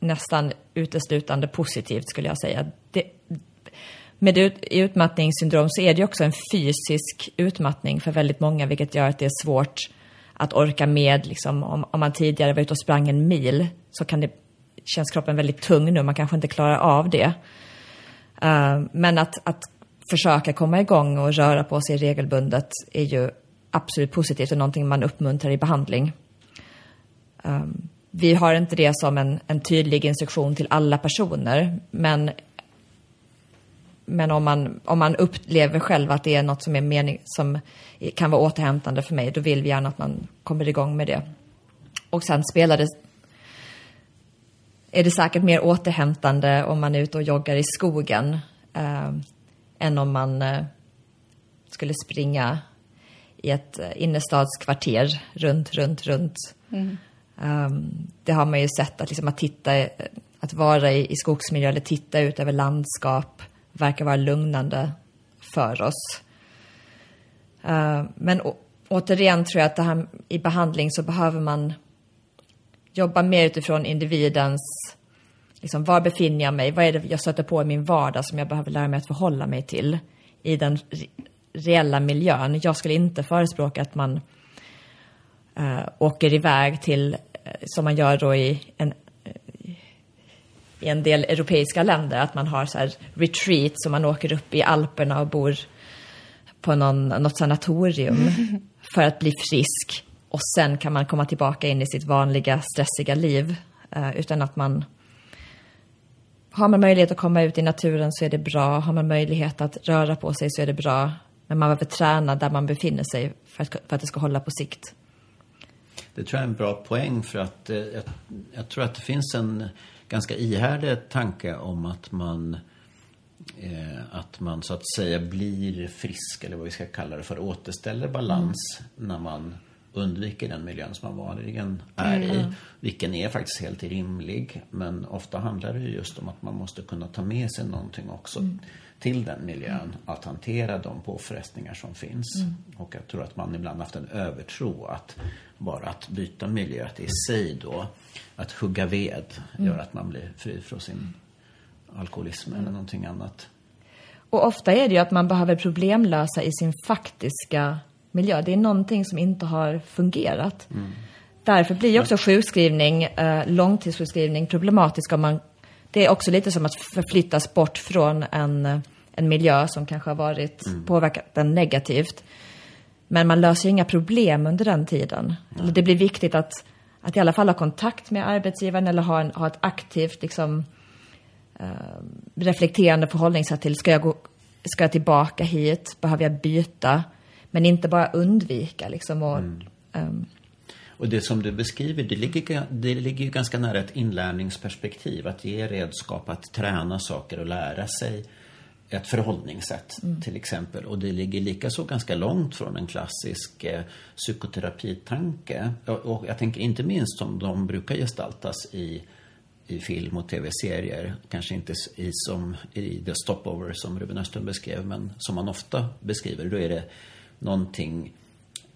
nästan uteslutande positivt skulle jag säga. Det, med ut, utmattningssyndrom så är det ju också en fysisk utmattning för väldigt många vilket gör att det är svårt att orka med. Liksom, om, om man tidigare var ute och sprang en mil så kan det känns kroppen väldigt tung nu, man kanske inte klarar av det. Uh, men att, att försöka komma igång och röra på sig regelbundet är ju absolut positivt och någonting man uppmuntrar i behandling. Um, vi har inte det som en, en tydlig instruktion till alla personer, men men om man, om man upplever själv att det är något som, är mening, som kan vara återhämtande för mig, då vill vi gärna att man kommer igång med det. Och sen spelar det, är det säkert mer återhämtande om man är ute och joggar i skogen Um, än om man eh, skulle springa i ett eh, innerstadskvarter runt, runt, runt. Mm. Um, det har man ju sett, att, liksom, att, titta, att vara i, i skogsmiljö eller titta ut över landskap verkar vara lugnande för oss. Uh, men återigen tror jag att det här, i behandling så behöver man jobba mer utifrån individens, liksom, var befinner jag mig, vad är det jag stöter på i min vardag som jag behöver lära mig att förhålla mig till i den reella miljön. Jag skulle inte förespråka att man uh, åker iväg till, uh, som man gör då i en, i en del europeiska länder, att man har så här retreat, så man åker upp i Alperna och bor på någon, något sanatorium för att bli frisk. Och sen kan man komma tillbaka in i sitt vanliga stressiga liv. Uh, utan att man... Har man möjlighet att komma ut i naturen så är det bra. Har man möjlighet att röra på sig så är det bra. Men man behöver träna där man befinner sig för att, för att det ska hålla på sikt. Det tror jag är en bra poäng för att eh, jag, jag, tror att det finns en ganska ihärdig tanke om att man eh, att man så att säga blir frisk eller vad vi ska kalla det för, återställer balans mm. när man undviker den miljön som man vanligen är mm. i. Vilken är faktiskt helt rimlig. Men ofta handlar det just om att man måste kunna ta med sig någonting också mm. till den miljön. Att hantera de påfrestningar som finns. Mm. Och jag tror att man ibland haft en övertro att bara att byta miljö, att i sig då, att hugga ved mm. gör att man blir fri från sin alkoholism eller någonting annat. Och ofta är det ju att man behöver problemlösa i sin faktiska miljö. Det är någonting som inte har fungerat. Mm. Därför blir också sjukskrivning, eh, långtidssjukskrivning problematisk om man... Det är också lite som att förflyttas bort från en, en miljö som kanske har varit mm. påverkat den negativt. Men man löser inga problem under den tiden. Mm. Det blir viktigt att, att i alla fall ha kontakt med arbetsgivaren eller ha, en, ha ett aktivt liksom, eh, reflekterande förhållningssätt till, ska jag, gå, ska jag tillbaka hit? Behöver jag byta? Men inte bara undvika liksom. Och, mm. um... och det som du beskriver, det ligger, det ligger ju ganska nära ett inlärningsperspektiv. Att ge redskap att träna saker och lära sig ett förhållningssätt mm. till exempel. Och det ligger likaså ganska långt från en klassisk eh, psykoterapitanke. Och, och, jag tänker inte minst som de brukar gestaltas i, i film och tv-serier. Kanske inte i, som, i The Stopover som Ruben Östlund beskrev, men som man ofta beskriver. Då är det någonting,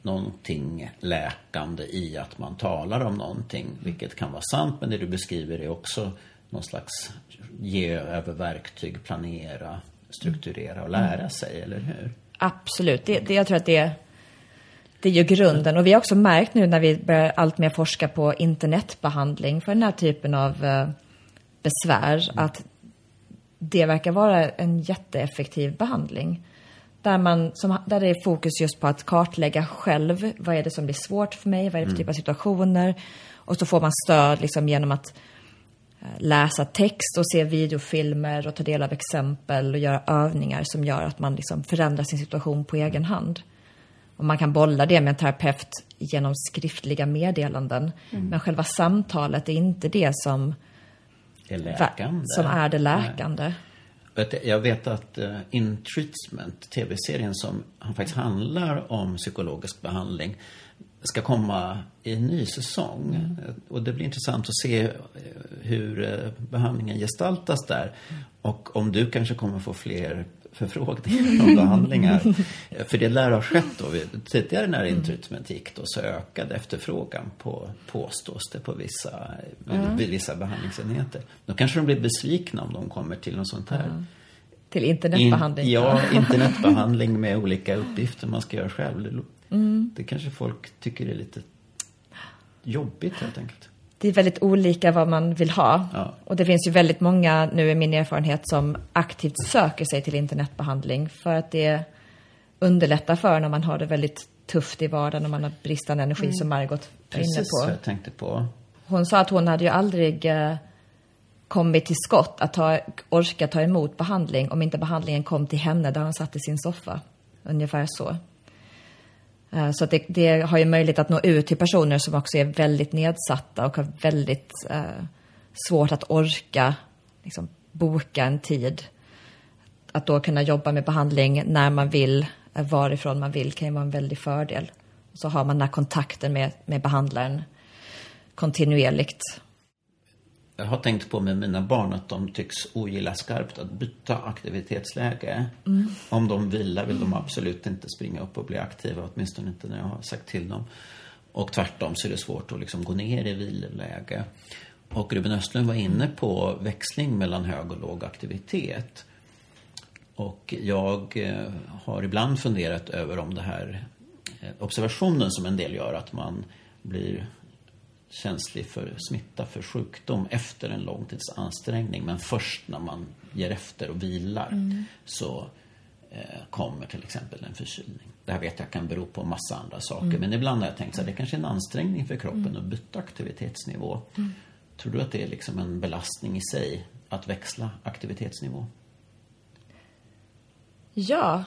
någonting läkande i att man talar om någonting, vilket kan vara sant, men det du beskriver är också någon slags ge över verktyg, planera, strukturera och lära mm. sig, eller hur? Absolut. Det, det, jag tror att det, det är ju grunden. Och vi har också märkt nu när vi börjar allt mer forska på internetbehandling för den här typen av eh, besvär, mm. att det verkar vara en jätteeffektiv behandling. Där, man, som, där det är fokus just på att kartlägga själv. Vad är det som blir svårt för mig? Vad är det för mm. typ av situationer? Och så får man stöd liksom genom att eh, läsa text och se videofilmer och ta del av exempel och göra övningar som gör att man liksom förändrar sin situation på egen hand. Och man kan bolla det med en terapeut genom skriftliga meddelanden. Mm. Men själva samtalet är inte det som är, läkande. som är det läkande. Nej. Jag vet att uh, In Treatment, tv-serien som faktiskt handlar om psykologisk behandling, ska komma i en ny säsong. Mm. Och det blir intressant att se eh, hur uh, behandlingen gestaltas där. Och om du kanske kommer få fler förfrågningar om behandlingar. För det lär ha skett då. Tidigare när In Treatment gick då så ökade efterfrågan på, påstås det, på vissa, mm. vid vissa behandlingsenheter. Då kanske de blir besvikna om de kommer till något sånt här. Mm. Till internetbehandling? In, ja, internetbehandling med olika uppgifter man ska göra själv. Mm. Det kanske folk tycker är lite jobbigt helt enkelt. Det är väldigt olika vad man vill ha. Ja. Och det finns ju väldigt många, nu är min erfarenhet, som aktivt söker sig till internetbehandling för att det underlättar för när man har det väldigt tufft i vardagen och man har bristande energi mm. som Margot var inne på. Precis, jag tänkte på. hon sa att hon hade ju aldrig eh, kommit till skott att ta, orka ta emot behandling om inte behandlingen kom till henne där hon satt i sin soffa. Ungefär så. Eh, så så det, det, har ju möjlighet att nå ut till personer som också är väldigt nedsatta och har väldigt eh, svårt att orka liksom, boka en tid. Att då kunna jobba med behandling när man vill, eh, varifrån man vill, kan ju vara en väldig fördel. Så har man den här kontakten med, med behandlaren kontinuerligt. Jag har tänkt på med mina barn att de tycks ogilla skarpt att byta aktivitetsläge. Mm. Om de vilar vill de absolut inte springa upp och bli aktiva, åtminstone inte när jag har sagt till dem. Och tvärtom så är det svårt att liksom gå ner i viloläge. Och Ruben Östlund var inne på växling mellan hög och låg aktivitet. Och jag eh, har ibland funderat över om det här eh, observationen som en del gör, att man blir känslig för smitta, för sjukdom efter en långtidsansträngning. Men först när man ger efter och vilar mm. så eh, kommer till exempel en förkylning. Det här vet jag kan bero på massa andra saker. Mm. Men ibland har jag tänkt att det kanske är en ansträngning för kroppen mm. att byta aktivitetsnivå. Mm. Tror du att det är liksom en belastning i sig att växla aktivitetsnivå? Ja,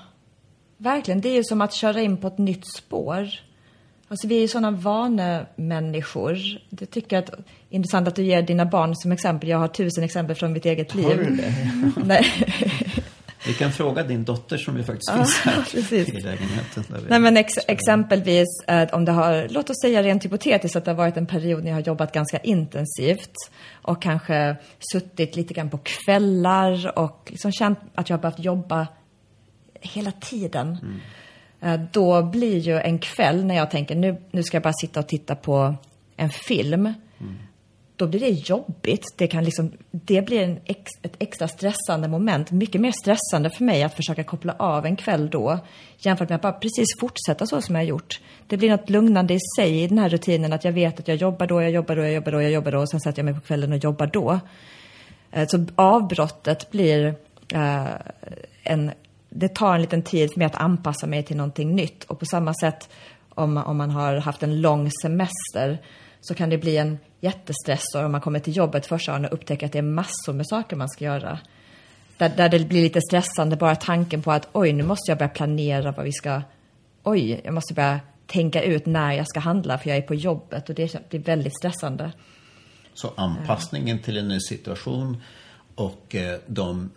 verkligen. Det är ju som att köra in på ett nytt spår. Alltså vi är ju sådana vanemänniskor. Jag tycker att det är intressant att du ger dina barn som exempel. Jag har tusen exempel från mitt eget liv. Har du det? Nej. Vi kan fråga din dotter som ju faktiskt finns här precis. i lägenheten. Nej, men ex exempelvis eh, om det har, låt oss säga rent hypotetiskt att det har varit en period när jag har jobbat ganska intensivt och kanske suttit lite grann på kvällar och liksom känt att jag har behövt jobba hela tiden. Mm. Eh, då blir ju en kväll när jag tänker nu, nu ska jag bara sitta och titta på en film. Mm. Då blir det jobbigt. Det, kan liksom, det blir en ex, ett extra stressande moment. Mycket mer stressande för mig att försöka koppla av en kväll då jämfört med att bara precis fortsätta så som jag har gjort. Det blir något lugnande i sig i den här rutinen att jag vet att jag jobbar då, jag jobbar då, jag jobbar då, jag jobbar då och sen sätter jag mig på kvällen och jobbar då. Eh, så avbrottet blir eh, en det tar en liten tid för mig att anpassa mig till någonting nytt. Och på samma sätt om, om man har haft en lång semester så kan det bli en jättestressor om man kommer till jobbet första dagen och upptäcker att det är massor med saker man ska göra. Där, där det blir lite stressande bara tanken på att oj, nu måste jag börja planera vad vi ska... Oj, jag måste börja tänka ut när jag ska handla för jag är på jobbet och det blir väldigt stressande. Så anpassningen till en ny situation och eh, de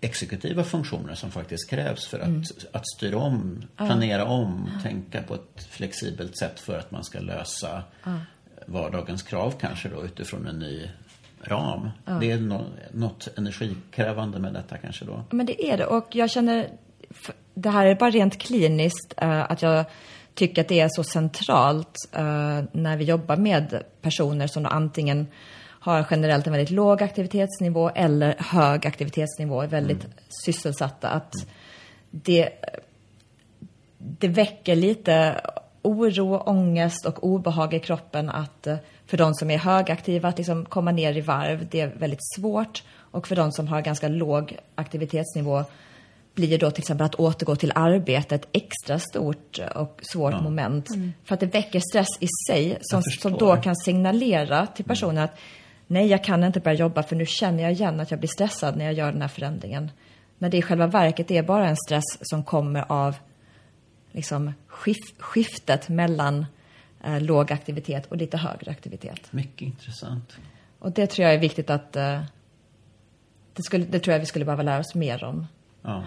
exekutiva funktioner som faktiskt krävs för att, mm. att styra om, planera om, ah. tänka på ett flexibelt sätt för att man ska lösa ah. vardagens krav kanske då utifrån en ny ram. Ah. Det är no något energikrävande med detta kanske då? Men det är det och jag känner, det här är bara rent kliniskt, uh, att jag tycker att det är så centralt uh, när vi jobbar med personer som antingen har generellt en väldigt låg aktivitetsnivå eller hög aktivitetsnivå, är väldigt mm. sysselsatta. Att det, det väcker lite oro, ångest och obehag i kroppen att för de som är högaktiva att liksom komma ner i varv, det är väldigt svårt. Och för de som har ganska låg aktivitetsnivå blir då till exempel att återgå till arbete ett extra stort och svårt ja. moment. Mm. För att det väcker stress i sig som, som då kan signalera till personen att nej, jag kan inte börja jobba för nu känner jag igen att jag blir stressad när jag gör den här förändringen. När det i själva verket är bara en stress som kommer av liksom, skif skiftet mellan eh, låg aktivitet och lite högre aktivitet. Mycket intressant. Och det tror jag är viktigt att eh, det, skulle, det tror jag vi skulle behöva lära oss mer om. Ja.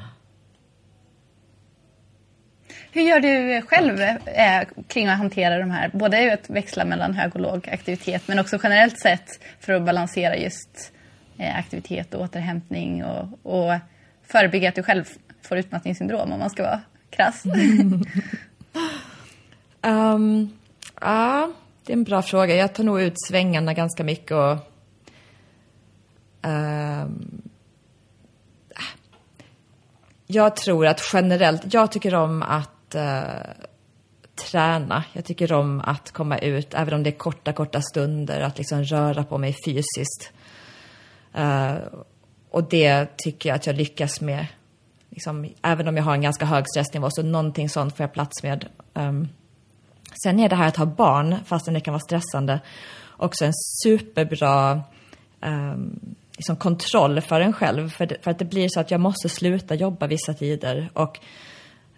Hur gör du själv eh, kring att hantera de här, både att växla mellan hög och låg aktivitet men också generellt sett för att balansera just eh, aktivitet och återhämtning och, och förebygga att du själv får utmattningssyndrom om man ska vara krass? um, ja, det är en bra fråga. Jag tar nog ut svängarna ganska mycket och um, jag tror att generellt, jag tycker om att att eh, träna. Jag tycker om att komma ut, även om det är korta, korta stunder, att liksom röra på mig fysiskt. Uh, och det tycker jag att jag lyckas med. Liksom, även om jag har en ganska hög stressnivå, så någonting sånt får jag plats med. Um, sen är det här att ha barn, fastän det kan vara stressande, också en superbra um, liksom kontroll för en själv. För, det, för att det blir så att jag måste sluta jobba vissa tider. Och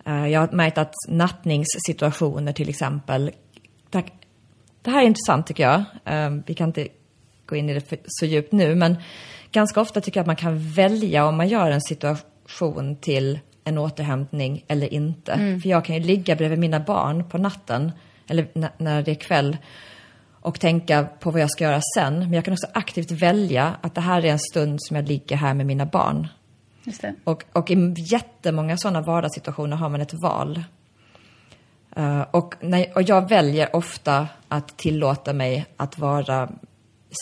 jag har märkt att nattningssituationer till exempel. Det, det här är intressant tycker jag. Um, vi kan inte gå in i det så djupt nu, men ganska ofta tycker jag att man kan välja om man gör en situation till en återhämtning eller inte. Mm. För jag kan ju ligga bredvid mina barn på natten, eller när det är kväll, och tänka på vad jag ska göra sen. Men jag kan också aktivt välja att det här är en stund som jag ligger här med mina barn. Och, och i jättemånga sådana vardagssituationer har man ett val. Uh, och, när, och jag väljer ofta att tillåta mig att vara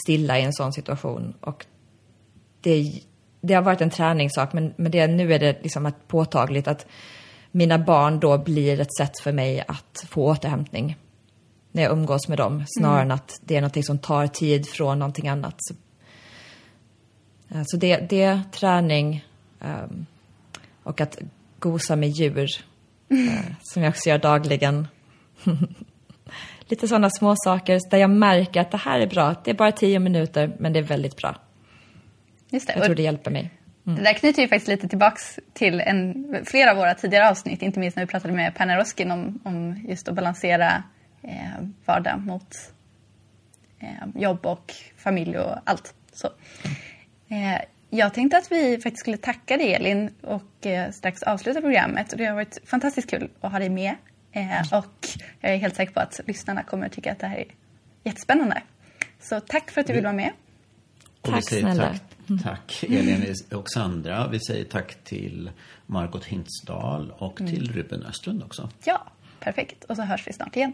stilla i en sån situation. Och det, det har varit en träningssak, men, men det, nu är det liksom att påtagligt att mina barn då blir ett sätt för mig att få återhämtning när jag umgås med dem, snarare mm. än att det är något som tar tid från någonting annat. Så, eh, så det, det träning um, och att gosa med djur, uh, som jag också gör dagligen. Lite sådana små saker där jag märker att det här är bra. Det är bara tio minuter, men det är väldigt bra. Just det. Jag tror det hjälper mig. Mm. Det där knyter ju faktiskt lite tillbaks till en, flera av våra tidigare avsnitt, inte minst när vi pratade med Perna Roskin om, om just att balansera eh, vardag mot eh, jobb och familj och allt. Så. Eh, jag tänkte att vi faktiskt skulle tacka dig Elin och eh, strax avsluta programmet. Och det har varit fantastiskt kul att ha dig med. Eh, och jag är helt säker på att lyssnarna kommer att tycka att det här är jättespännande. Så tack för att du vill vara med. tack snälla. Tack, tack Elin och Sandra. Vi säger tack till Margot Hintsdal och till mm. Ruben Östlund också. Ja, perfekt. Och så hörs vi snart igen.